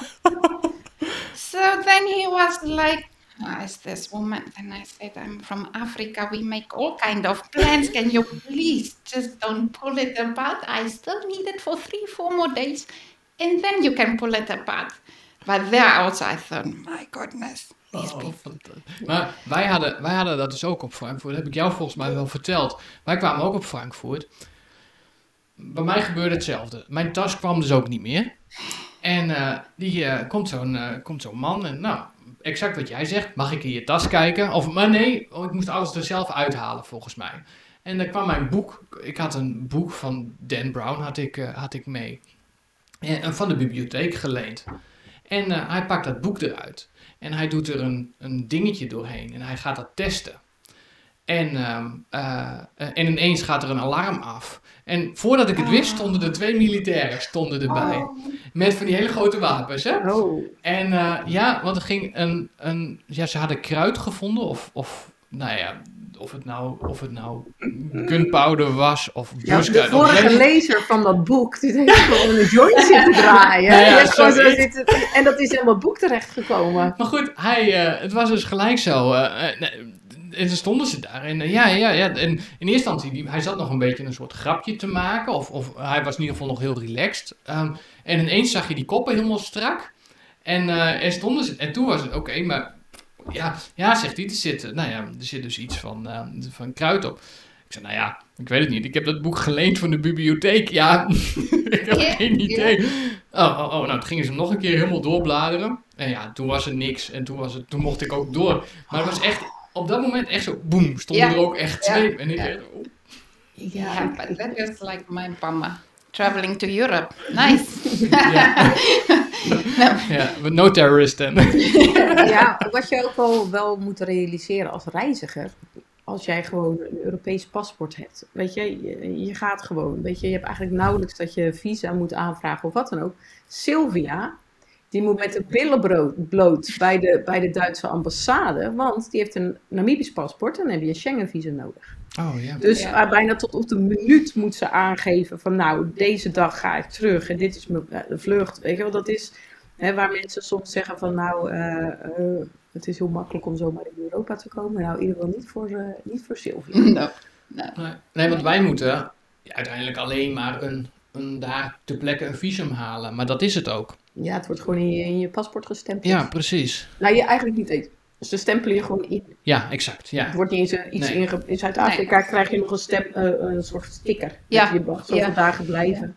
so then he was like, as this woman, and I said, I'm from Africa. We make all kind of plans. Can you please just don't pull it apart? I still need it for three, four more days, and then you can pull it apart. But there also, I thought, my goodness, these Oh, people. Maar wij hadden, wij hadden dat dus ook op Frankfurt. Dat heb ik jou volgens mij wel verteld. Wij kwamen ook op Frankfurt. Bij mij gebeurde hetzelfde. Mijn tas kwam dus ook niet meer. En eh, die eh, komt zo'n eh, komt zo'n man en nou, exact wat jij zegt. Mag ik in je tas kijken? Of, maar nee, oh, ik moest alles er zelf uithalen volgens mij. En dan kwam mijn boek. Ik had een boek van Dan Brown had ik, eh, had ik mee. En, en van de bibliotheek geleend. En eh, hij pakt dat boek eruit. En hij doet er een, een dingetje doorheen. En hij gaat dat testen. En, ehm, eh, en ineens gaat er een alarm af. En voordat ik het wist, stonden er twee militairen stonden erbij. Met van die hele grote wapens, hè? Oh, En eh, ja, want er ging een, een... Ja, ze hadden kruid gevonden. Of, of nou ja, of het nou, of het nou gunpowder was. Of ja, de vorige lezer van dat boek, die heeft gewoon een joint zitten draaien. Ja, zo zitten- en dat is helemaal het boek terechtgekomen. Maar goed, hij, eh, het was dus gelijk zo. En dan stonden ze daar. En eh, ja, ja, ja. En in eerste instantie, die, hij zat nog een beetje een soort grapje te maken. Of, of hij was in ieder geval nog heel relaxed. Ehm, en ineens zag je die koppen helemaal strak. En, en stonden ze. En toen was het oké, maar. Ja, ja, zegt hij, er zit, nou ja, er zit dus iets van, eh, van kruid op. Ik zei, nou ja, ik weet het niet. Ik heb dat boek geleend van de bibliotheek. Ja, ik heb geen idee. Oh, oh, oh, nou, toen gingen ze hem nog een keer helemaal doorbladeren. En ja, toen was er niks. En toen, was het, toen mocht ik ook door. Maar het was echt, op dat moment echt zo, boem, stonden Ja. er ook echt Ja. twee. En ik Ja. dacht, oh, Yeah, but that is like my bummer. Traveling to Europe. Nice. ja. ja, but no terrorist then. Ja, wat je ook wel, wel moet realiseren als reiziger. Als jij gewoon een Europees paspoort hebt. Weet je, je, je gaat gewoon. Weet je, je hebt eigenlijk nauwelijks dat je visa moet aanvragen of wat dan ook. Sylvia, die moet met de billen bloot bij de, bij de Duitse ambassade. Want die heeft een Namibisch paspoort en dan heb je een Schengen-visa nodig. Oh ja. Dus Ja. eh, bijna tot op de minuut moet ze aangeven van nou, deze dag ga ik terug en dit is mijn eh, vlucht. Weet je wel, dat is hè, waar mensen soms zeggen van nou, eh, het is heel makkelijk om zomaar in Europa te komen. Nou, in ieder geval niet voor, eh, niet voor Sylvia. no. No. Nee, nee, want wij moeten ja, uiteindelijk alleen maar een, een, daar ter plekke een visum halen. Maar dat is het ook. Ja, het wordt gewoon in je, in je paspoort gestempeld. Ja, precies. Nou, je eigenlijk niet eens. Ze stempelen je gewoon in. Ja, exact. Ja. Het wordt niet eens eh, iets Nee. inge... In Zuid-Afrika krijg je nog een, stem, eh, een soort sticker. Ja. Dat je mag zoveel Ja. dagen blijven.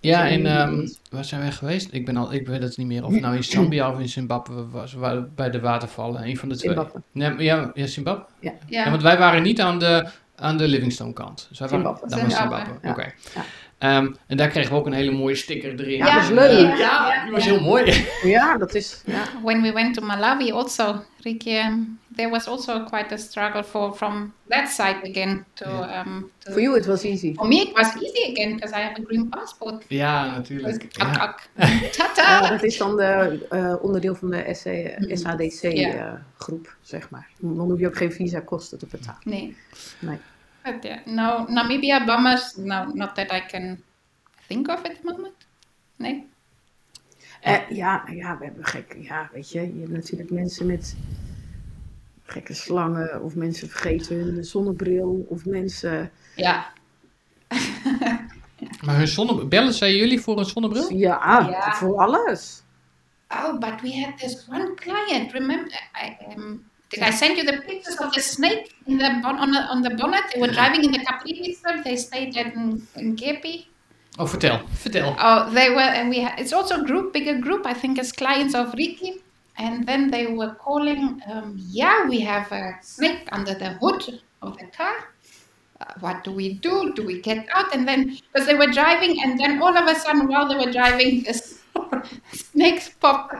Ja, Dus, en eh, ehm, waar zijn wij geweest? Ik, ben al, ik weet het niet meer of het nou in Zambia of in Zimbabwe was, waar, bij de watervallen. Een van de twee. Zimbabwe. Nee, ja, ja, Zimbabwe? Ja. Ja, want wij waren niet aan de, aan de Livingstone kant. Dus wij waren, Zimbabwe. Dat was Zimbabwe. Zimbabwe, Ja. oké. Ja. Ehm, en daar kregen we ook een hele mooie sticker erin. Ja, dat is leuk. Eh, Ja, ja, die was heel mooi. Ja, dat is... Ja. When we went to Malawi, also, Ricky, um, there was also quite a struggle for from that side again to. Um, to For you it was easy. For me, it was easy again because I have a green passport. Ja, natuurlijk. ak, Ja. ak. Ja, Tata! dat is dan de eh, onderdeel van de SC, Mhm. SADC-groep, Ja. zeg maar. Dan hoef je ook geen visa-kosten te betalen. Nee. Nee. But yeah, no, Namibia bummers, no, not that I can think of at the moment. Nee. Eh, ja, ja, we hebben gek. Ja, weet je, je hebt natuurlijk mensen met gekke slangen, of mensen vergeten hun zonnebril, of mensen. Ja. Maar hun zonnebril, bellen zij jullie voor een zonnebril? Ja, Ja. voor alles. Oh, but we had this one client. Remember, I, um, I send you the pictures of the snake in the bon- on, the, on the bonnet? They were driving in the Capri Resort. They stayed at Kepi. Oh, vertel, vertel. Oh, they were, and we. Ha- it's also a group, bigger group. I think as clients of Ricky. And then they were calling. Um, yeah, we have a snake under the hood of the car. Uh, what do we do? Do we get out? And then because they were driving, and then all of a sudden, while they were driving, this snakes pop.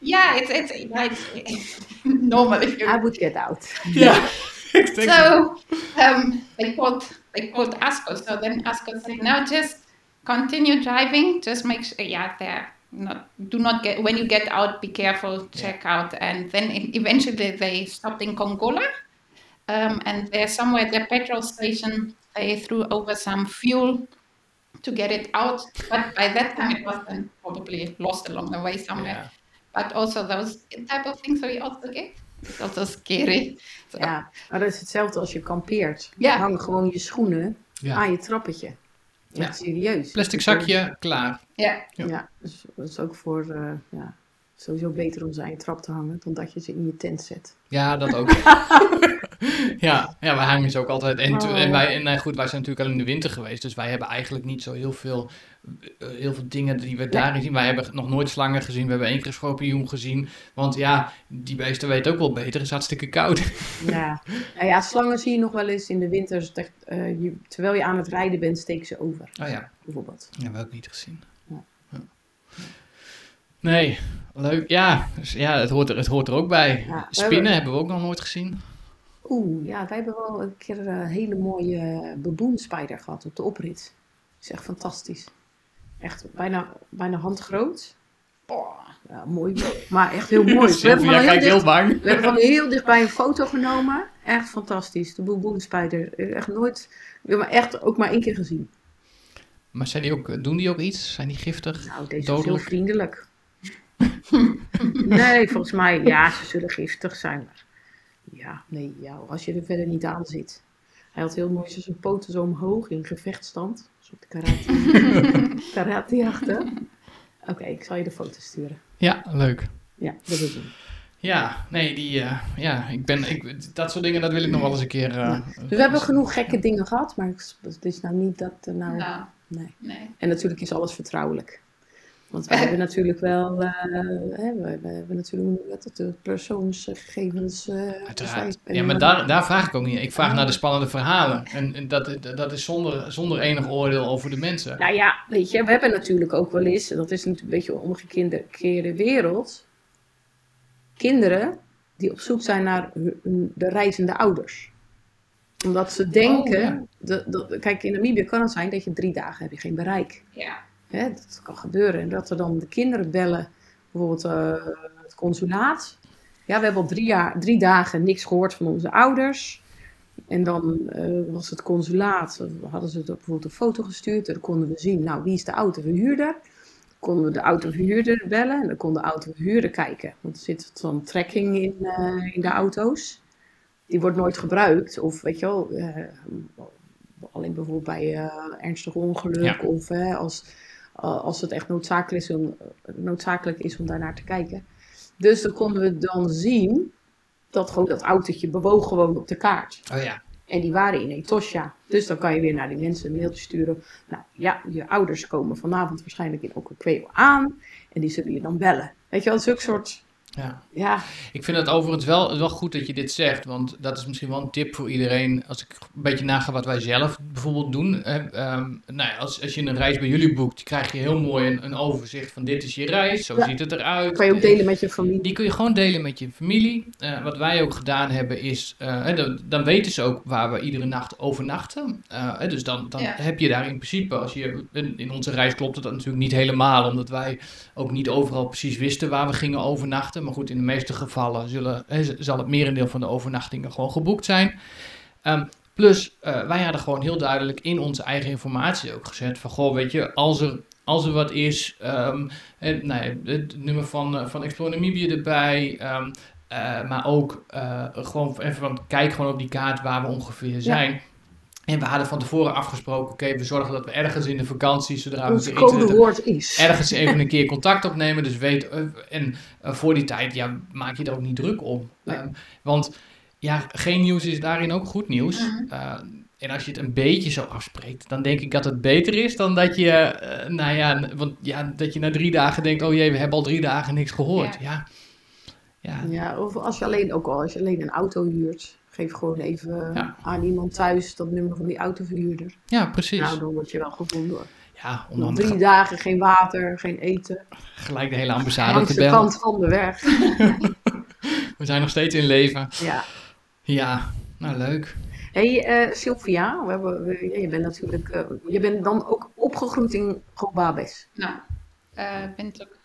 Yeah, it's it's, yeah, it's normal if you I would get out. Yeah. ik denk so um, they called they called Asko. So then Asko said, "Now just continue driving. Just make sure, yeah, there. Not do not get when you get out. Be careful. Check out." And then eventually they stopped in Congola, um, and there somewhere at the petrol station they threw over some fuel to get it out. But by that time it was then probably lost along the way somewhere. But also those type of things we also get. Dat was scary. Ja, maar dat is hetzelfde als je kampeert. Ja. Hang gewoon je schoenen Ja. aan je trappetje. Ja. Echt serieus. Plastic zakje, klaar. Ja. Ja. Ja, dus dat is ook voor eh, ja, sowieso beter om ze aan je trap te hangen dan dat je ze in je tent zet. Ja, dat ook. ja, ja, wij hangen ze ook altijd. En, Oh. en, wij, en nou goed, wij zijn natuurlijk al in de winter geweest. Dus wij hebben eigenlijk niet zo heel veel, eh, heel veel dingen die we daarin zien. Wij hebben nog nooit slangen gezien. We hebben één keer een schorpioen gezien. Want ja, die beesten weten ook wel beter. Het is hartstikke koud. Ja. nou ja, slangen zie je nog wel eens in de winter. echt, eh, je, terwijl je aan het rijden bent, steken ze over, Oh ja, bijvoorbeeld. dat hebben we ook niet gezien. Ja. Ja. Nee, leuk. Ja, dus ja het, hoort er, het hoort er ook bij. Ja, Spinnen hebben we ook nog nooit gezien. Oeh, ja, wij hebben wel een keer een hele mooie baboonspider gehad op de oprit. is echt fantastisch. Echt bijna, bijna handgroot. Oh. Ja, mooi. Maar echt heel mooi. We hebben, heel we hebben van heel dichtbij een foto genomen. Echt fantastisch. De baboonspider. Echt nooit, hebben echt ook maar één keer gezien. Maar zijn die ook, doen die ook iets? Zijn die giftig? Nou, deze is heel vriendelijk. nee, volgens mij, ja, ze zullen giftig zijn. Maar ja, nee, ja, als je er verder niet aan zit. Hij had heel mooi zijn poten zo omhoog in gevechtstand. Zo op de karate, karatejachten. Oké, ik zal je de foto sturen. Ja, leuk. Ja, dat is hem. Ja, nee, die, eh, ja, ik ben, ik, dat soort dingen, dat wil ik nog wel eens een keer. eh, Dus we hebben genoeg gekke dingen gehad, maar het is nou niet dat er nou... Nou, Nee. nee. En natuurlijk is alles vertrouwelijk. Want we hebben natuurlijk wel, eh, hè, we, we hebben natuurlijk wat het, de persoonsgegevens. eh, Uiteraard. en- Ja, maar daar, daar vraag ik ook niet. Ik vraag naar de spannende verhalen. En, en dat, dat is zonder, zonder enig oordeel over de mensen. Nou ja, weet je, we hebben natuurlijk ook wel eens, en dat is natuurlijk een beetje een omgekeerde wereld, kinderen die op zoek zijn naar hun- de reizende ouders. Omdat ze denken, Oh, ja. dat, dat, kijk in Namibië kan het zijn dat je drie dagen heb je geen bereik. Ja. Hè, dat kan gebeuren. En dat er dan de kinderen bellen, bijvoorbeeld eh, het consulaat. Ja, we hebben al drie, jaar, drie dagen niks gehoord van onze ouders. En dan eh, was het consulaat, eh, hadden ze bijvoorbeeld een foto gestuurd. En dan konden we zien, nou, wie is de autoverhuurder? Konden we de autoverhuurder bellen en dan kon de autoverhuurder kijken. Want er zit zo'n tracking in, in de auto's. Die wordt nooit gebruikt. Of weet je wel, alleen bijvoorbeeld bij ernstig ongeluk. Ja. Of als, als het echt noodzakelijk is, om, noodzakelijk is om daarnaar te kijken. Dus dan konden we dan zien dat gewoon dat autootje bewoog gewoon op de kaart. Oh ja. En die waren in Etosha. Dus dan kan je weer naar die mensen een mailtje sturen. Nou ja, je ouders komen vanavond waarschijnlijk in Okwekweo aan. En die zullen je dan bellen. Weet je wel, zulke soort... ja. Ja, Ik vind het overigens wel, wel goed dat je dit zegt. Want dat is misschien wel een tip voor iedereen. Als ik een beetje naga wat wij zelf bijvoorbeeld doen. Hè, ehm, nou ja, als, als je een reis bij jullie boekt, krijg je heel mooi een, een overzicht van dit is je reis. Zo Ja. ziet het eruit. kan je ook delen met je familie. Die kun je gewoon delen met je familie. Eh, wat wij ook gedaan hebben is, eh, hè, dan, dan weten ze ook waar we iedere nacht overnachten. Eh, hè, dus dan, dan Ja. heb je daar in principe, als je, in, in onze reis klopte dat natuurlijk niet helemaal, omdat wij ook niet overal precies wisten waar we gingen overnachten. Maar goed, in de meeste gevallen zullen, zal het merendeel van de overnachtingen gewoon geboekt zijn. Ehm, plus, eh, wij hadden gewoon heel duidelijk in onze eigen informatie ook gezet van, goh, weet je, als er, als er wat is, ehm, en, nou ja, het nummer van, eh, van Explore Namibia erbij. ehm, eh, maar ook gewoon even van kijk gewoon op die kaart waar we ongeveer zijn. En we hadden van tevoren afgesproken, oké, we zorgen dat we ergens in de vakantie, zodra we internet codewoord is. ergens even een keer contact opnemen. Dus weet, eh, en eh, voor die tijd, ja, maak je er ook niet druk om. Nee. Ehm, want ja, geen nieuws is daarin ook goed nieuws. Mhm. Eh, en als je het een beetje zo afspreekt, dan denk ik dat het beter is dan dat je, eh, nou ja, want ja, dat je na drie dagen denkt, oh jee, we hebben al drie dagen niks gehoord. Ja, ja, Ja, of als je alleen, ook al als je alleen een auto huurt, geef gewoon even Ja. aan iemand thuis dat nummer van die autoverhuurder. ja precies. Nou, dan word je wel gevonden hoor. ja, om Nog dan drie dagen, geen water, geen eten. gelijk de hele ambassade te de bellen. kant van de weg. We zijn nog steeds in leven. Ja. Ja, nou leuk. hey, eh, Sylvia, we hebben, we- ja, je bent natuurlijk, eh, je bent dan ook opgegroeid in Gobabes. Nou, uh, Windhoek.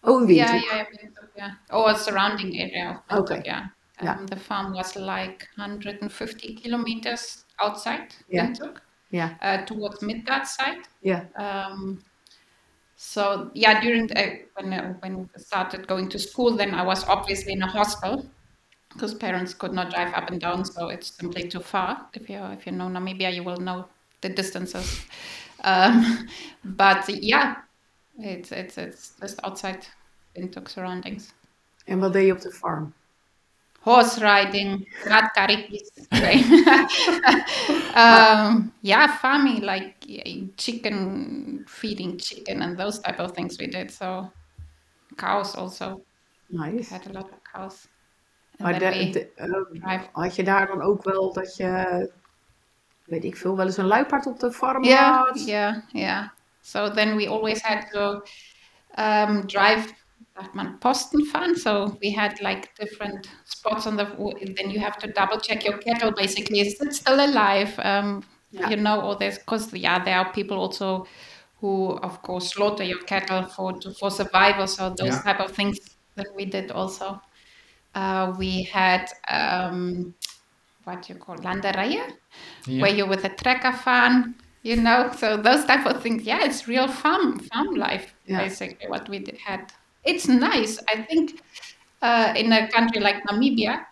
Oh, in Yeah, Windhoek. yeah, Windhoek, yeah. Oh, a surrounding area of Windhoek, Okay. Yeah. Um, Yeah. The farm was like 150 kilometers outside Yeah. Windhoek, Ja, uh, towards Midgard side. ja, Um, so yeah, during the, when uh, when we started going to school, then I was obviously in a hostel because parents could not drive up and down, so it's simply too far. If you if you know Namibia, you will know the distances. Um, but yeah, it's it's it's just outside Windhoek surroundings. Wat deed je op de farm? Horse riding, radkarikjes. um, yeah, farming like chicken, feeding chicken and those type of things we did. So cows also. Nice. We had a lot of cows. Maar de, de, uh, had je daar dan ook wel dat je, weet ik veel, wel eens een luipaard op de farm yeah, had? Yeah, yeah. So then we always had to um, drive that man posten fun. So we had like different spots on the. Then you have to double check your cattle. Basically, is it still alive? Um, yeah. You know, or there's because yeah, there are people also who, of course, slaughter your cattle for for survival. So those yeah. type of things that we did also. Uh, we had um, what you call landerijen, yeah. where you're with a trekker fan, you know. So those type of things. Yeah, it's real farm farm life basically what we did, had it's nice. I think uh, in a country like Namibia,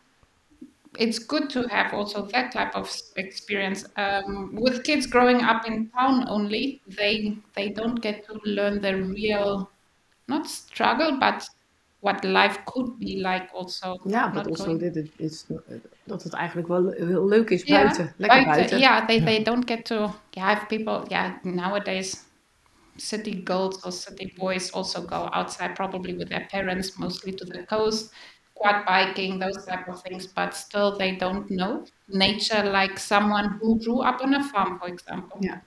it's good to have also that type of experience. Um, with kids growing up in town only, they they don't get to learn the real, not struggle, but what life could be like also. Ja, but also that it is, dat het eigenlijk wel heel leuk is buiten, yeah, lekker buiten. Yeah, they, they don't get to yeah, have people, yeah, nowadays city girls or city boys also go outside probably with their parents mostly to the coast quad biking those type of things but still they don't know nature like someone who grew up on a farm for example ja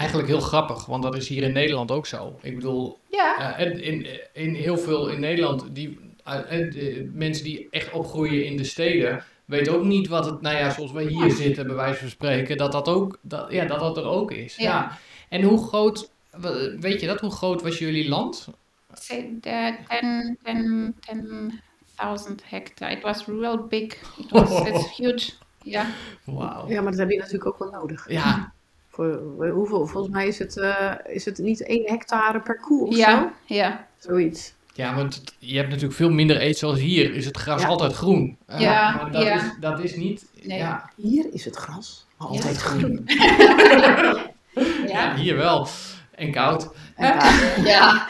Eigenlijk heel grappig, want dat is hier in Nederland ook zo. Ik bedoel, ja. Uh, in, in heel veel in Nederland, die, uh, mensen die echt opgroeien in de steden, weten ook niet wat het, nou ja, zoals wij hier zitten, bij wijze van spreken, dat dat, ook, dat, ja, dat, dat er ook is. ja. ja. En hoe groot, weet je dat, hoe groot was jullie land? 10,000 hectare. It was real big. It was oh. it's huge. Ja. Wow. Ja, maar dat heb je natuurlijk ook wel nodig. Ja. Voor, hoeveel? Volgens mij is het, uh, is het niet 1 hectare per koe of ja. zo? Ja. Zoiets. Ja, want je hebt natuurlijk veel minder eten zoals hier. Is het gras ja. altijd groen? Uh, ja. Maar dat, ja. Is, dat is niet... Nee. Ja. Hier is het gras altijd groen. Ja. hier wel. En koud. En koud. Ja.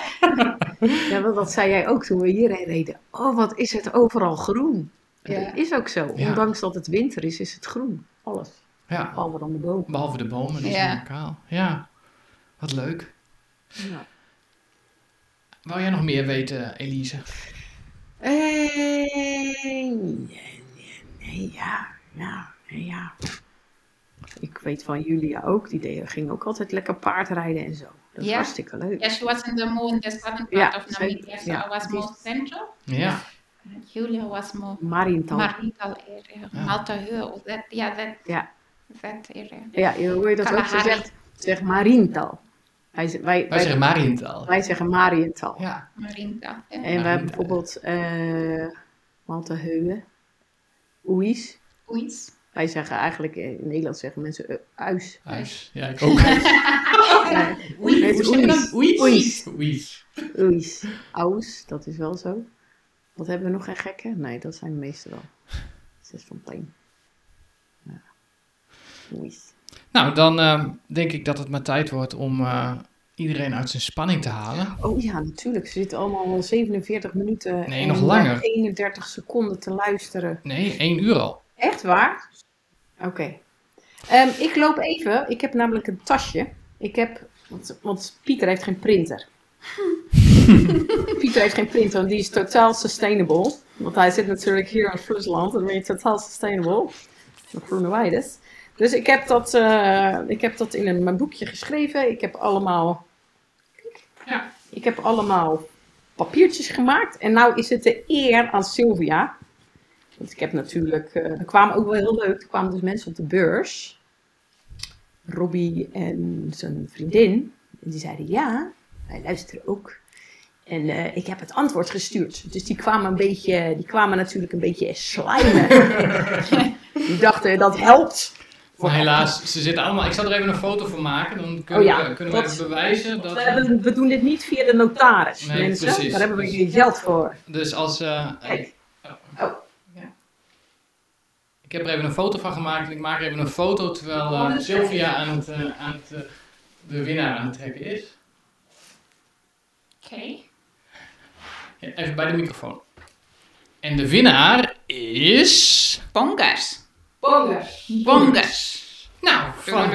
ja, want dat zei jij ook toen we hierheen reden. Oh, wat is het overal groen. Ja. Dat is ook zo. Ja. Ondanks dat het winter is, is het groen. Alles. Ja. Behalve dan de bomen. Behalve de bomen, die Ja. zijn kaal. Ja. Wat leuk. Ja. Wou jij nog meer weten, Elise? Eh, nee, nee, nee, ja, ja, nee, ja. Ik weet van Julia ook, die deed, ging ook altijd lekker paardrijden en zo. Dat is Ja. hartstikke leuk. Yeah, she was in the more in the southern part Ja, of Namibia, so ja. I was more central. Ja. Julia was more Mariental. Marital area, Ja. Malta or that, yeah, that, Ja. that area. ja, je hoor je dat ook? Zegt, ze zegt Mariental. Wij, z- wij, Wij zeggen Mariental. wij zeggen Mariental. Ja. Marintal, yeah. En we hebben Mariental. bijvoorbeeld uh, Malteheuwen, Oeis. Oeis. Wij zeggen eigenlijk, eh, in Nederland zeggen mensen uh, uis. Huis. Ja, ik ook. Ja, oeis. Oeis? Oeis. Oeis. Aus, dat is wel zo. Wat hebben we nog geen gekken? Nee, dat zijn de meeste wel. Zes van plein. Ja. Oeis. Nou, dan eh, denk ik dat het maar tijd wordt om eh, iedereen uit zijn spanning te halen. Oh ja, natuurlijk. Ze zitten allemaal 47 minuten Nee, en nog langer. 31 seconden te luisteren. Nee, één uur al. Echt waar? Oké. Ehm, ik loop even. Ik heb namelijk een tasje. Ik heb, want, want Pieter heeft geen printer. Pieter heeft geen printer, want die is totaal sustainable. Want hij zit natuurlijk hier in Friesland, dan ben je totaal sustainable. De groene. Dus ik heb dat, eh, ik heb dat in een, mijn boekje geschreven. Ik heb allemaal, Ja. ik heb allemaal papiertjes gemaakt. En nou is het de eer aan Sylvia. Want ik heb natuurlijk, eh, er kwamen ook wel heel leuk, er kwamen dus mensen op de beurs. Robbie en zijn vriendin. En die zeiden ja, wij luisteren ook. En eh, ik heb het antwoord gestuurd. Dus die kwamen een beetje, die kwamen natuurlijk een beetje slijmen. die dachten dat helpt. Maar helaas, ze zitten allemaal... Ik zal er even een foto van maken. Dan kunnen Oh ja, we, kunnen we dat- even bewijzen dat... We, hebben- we doen dit niet via de notaris, Nee, mensen. precies, Daar hebben we geen geld voor. Dus als... eh, Kijk. Ik heb er even een foto van gemaakt. Ik maak even een foto terwijl uh, Sylvia aan het, uh, aan het de winnaar aan het trekken is. Oké. Okay. even bij de microfoon. En de winnaar is... Bongers. Bongers. Bongers. Nou, van,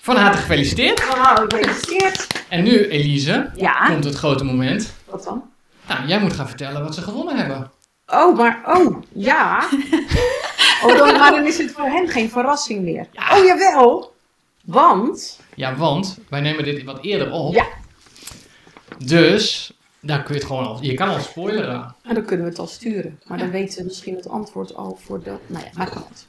van harte gefeliciteerd. Van harte gefeliciteerd. En nu, Elise, ja? komt het grote moment. Wat dan? Nou, jij moet gaan vertellen wat ze gewonnen hebben. Oh, maar, oh, ja. oh, dan, maar dan is het voor hen geen verrassing meer. Oh, jawel. Want? Ja, want wij nemen dit wat eerder op. Ja. Dus, daar kun je het gewoon al, je kan al spoileren. En dan kunnen we het al sturen. Maar dan weten ze misschien het antwoord al voor de, nou ja, maakt niet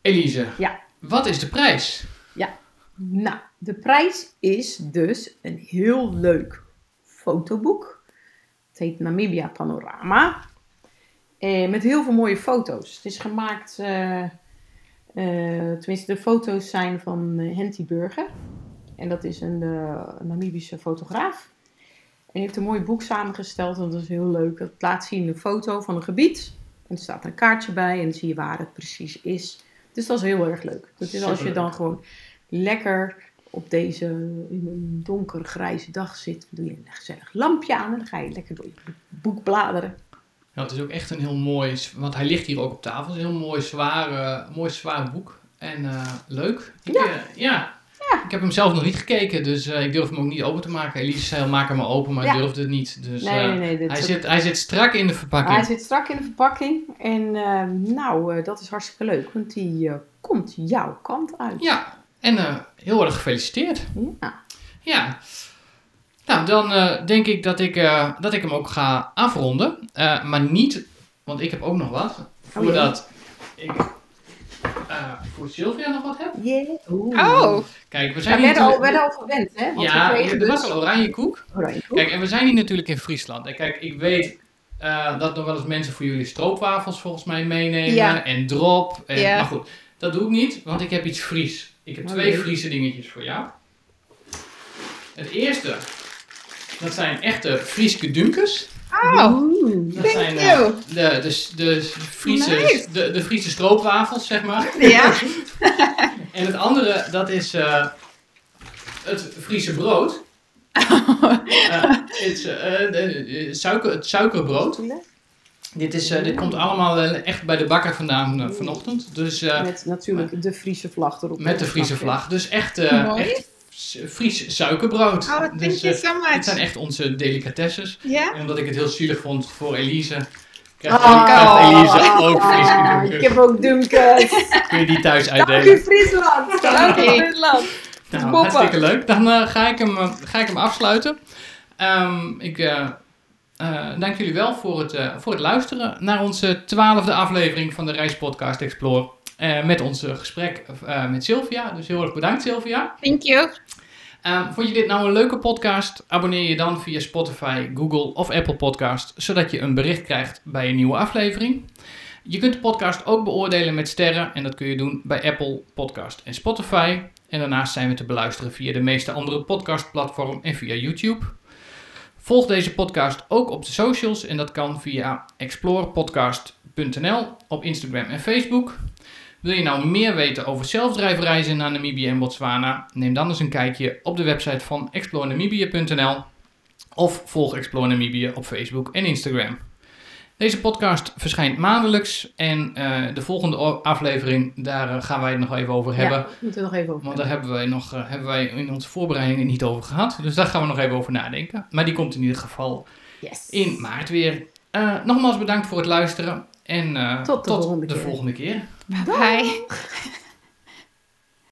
Elise. Ja. Wat is de prijs? Ja. Nou, de prijs is dus een heel leuk fotoboek. Het heet Namibia Panorama. Eh, met heel veel mooie foto's. Het is gemaakt, uh, uh, tenminste de foto's zijn van uh, Henty Burger. En dat is een Namibische fotograaf. En hij heeft een mooi boek samengesteld. En dat is heel leuk. Het laat zien een foto van een gebied. En er staat een kaartje bij en dan zie je waar het precies is. Dus dat is heel erg leuk. Dat is als je dan gewoon lekker op deze in een donker grijze dag zit. doe je een gezellig lampje aan en dan ga je lekker door je boek bladeren. Ja, het is ook echt een heel mooi, want hij ligt hier ook op tafel. Het is een heel mooi zwaar, mooi zwaar boek. En uh, leuk. Ik, ja. Uh, ja. ja. Ik heb hem zelf nog niet gekeken, dus uh, ik durf hem ook niet open te maken. Elise zei, maak hem maar open, maar ja. ik durfde het niet. Dus nee, nee, nee, hij, zit, hij zit strak in de verpakking. Hij zit strak in de verpakking. En nou, dat is hartstikke leuk, want die komt jouw kant uit. Ja, en heel erg gefeliciteerd. Ja. Ja. Nou, dan uh, denk ik dat ik, uh, dat ik hem ook ga afronden. Uh, maar niet, want ik heb ook nog wat. Voordat oh, ik voor Sylvia nog wat heb. Yeah. Oh. Kijk, we zijn ja, werden, al, werden al gewend, hè? Want ja, er dus... was al oranje koek. oranje koek. Kijk, en we zijn hier natuurlijk in Friesland. En kijk, ik weet dat nog wel eens mensen voor jullie stroopwafels volgens mij meenemen. Ja. En drop. En, ja. Maar goed, dat doe ik niet, want ik heb iets Fries. Ik heb Oh, twee. Friese dingetjes voor jou. Het eerste, dat zijn echte Frieske dunkers. Oh. Dat Thank zijn you. eh, de, de, de, Friese, Nice. de, de Friese stroopwafels, zeg maar. ja. En het andere, dat is eh, het Friese brood. Het, is, eh, de- de- suiker, het suikerbrood. Dit, is, eh, dit komt allemaal echt bij de bakker vandaan vanochtend. Dus eh, Met natuurlijk de Friese vlag erop. met de Friese vlag. Dus echt, eh, Mooi. echt Fries suikerbrood. Oh, thank dus, you eh, so dit zijn echt onze delicatesses. Ja. En omdat ik het heel zielig vond voor Elise, krijgt, krijgt Elise ook Friese Ah, ik heb ook Dunkers. Kun je die thuis Dank u uitdelen? Friesland. Dank u. Friesland. Nou, Boppen. hartstikke leuk. Dan eh, ga, ik hem, eh, ga ik hem afsluiten. Ehm, ik dank jullie wel voor het, voor het luisteren naar onze twaalfde aflevering van de Reispodcast Explore. Eh, met ons eh, gesprek eh, met Sylvia. Dus heel erg bedankt Sylvia. Thank you. Ehm, vond je dit nou een leuke podcast? Abonneer je dan via Spotify, Google of Apple Podcast, zodat je een bericht krijgt bij een nieuwe aflevering. Je kunt de podcast ook beoordelen met sterren en dat kun je doen bij Apple Podcast en Spotify. En daarnaast zijn we te beluisteren via de meeste andere podcastplatformen en via YouTube. Volg deze podcast ook op de socials en dat kan via explorepodcast.nl op Instagram en Facebook. Wil je nou meer weten over zelfdrijfreizen naar Namibië en Botswana? Neem dan eens een kijkje op de website van explorenamibia.nl of volg Explore Namibië op Facebook en Instagram. Deze podcast verschijnt maandelijks en eh, de volgende aflevering, daar eh, gaan wij het nog even over hebben. Ja, moeten we nog even over Want daar hebben wij, nog, eh, hebben wij in onze voorbereidingen niet over gehad. Dus daar gaan we nog even over nadenken. Maar die komt in ieder geval Yes. in maart weer. Eh, nogmaals bedankt voor het luisteren. En eh, Tot de volgende de keer. volgende keer. Bye.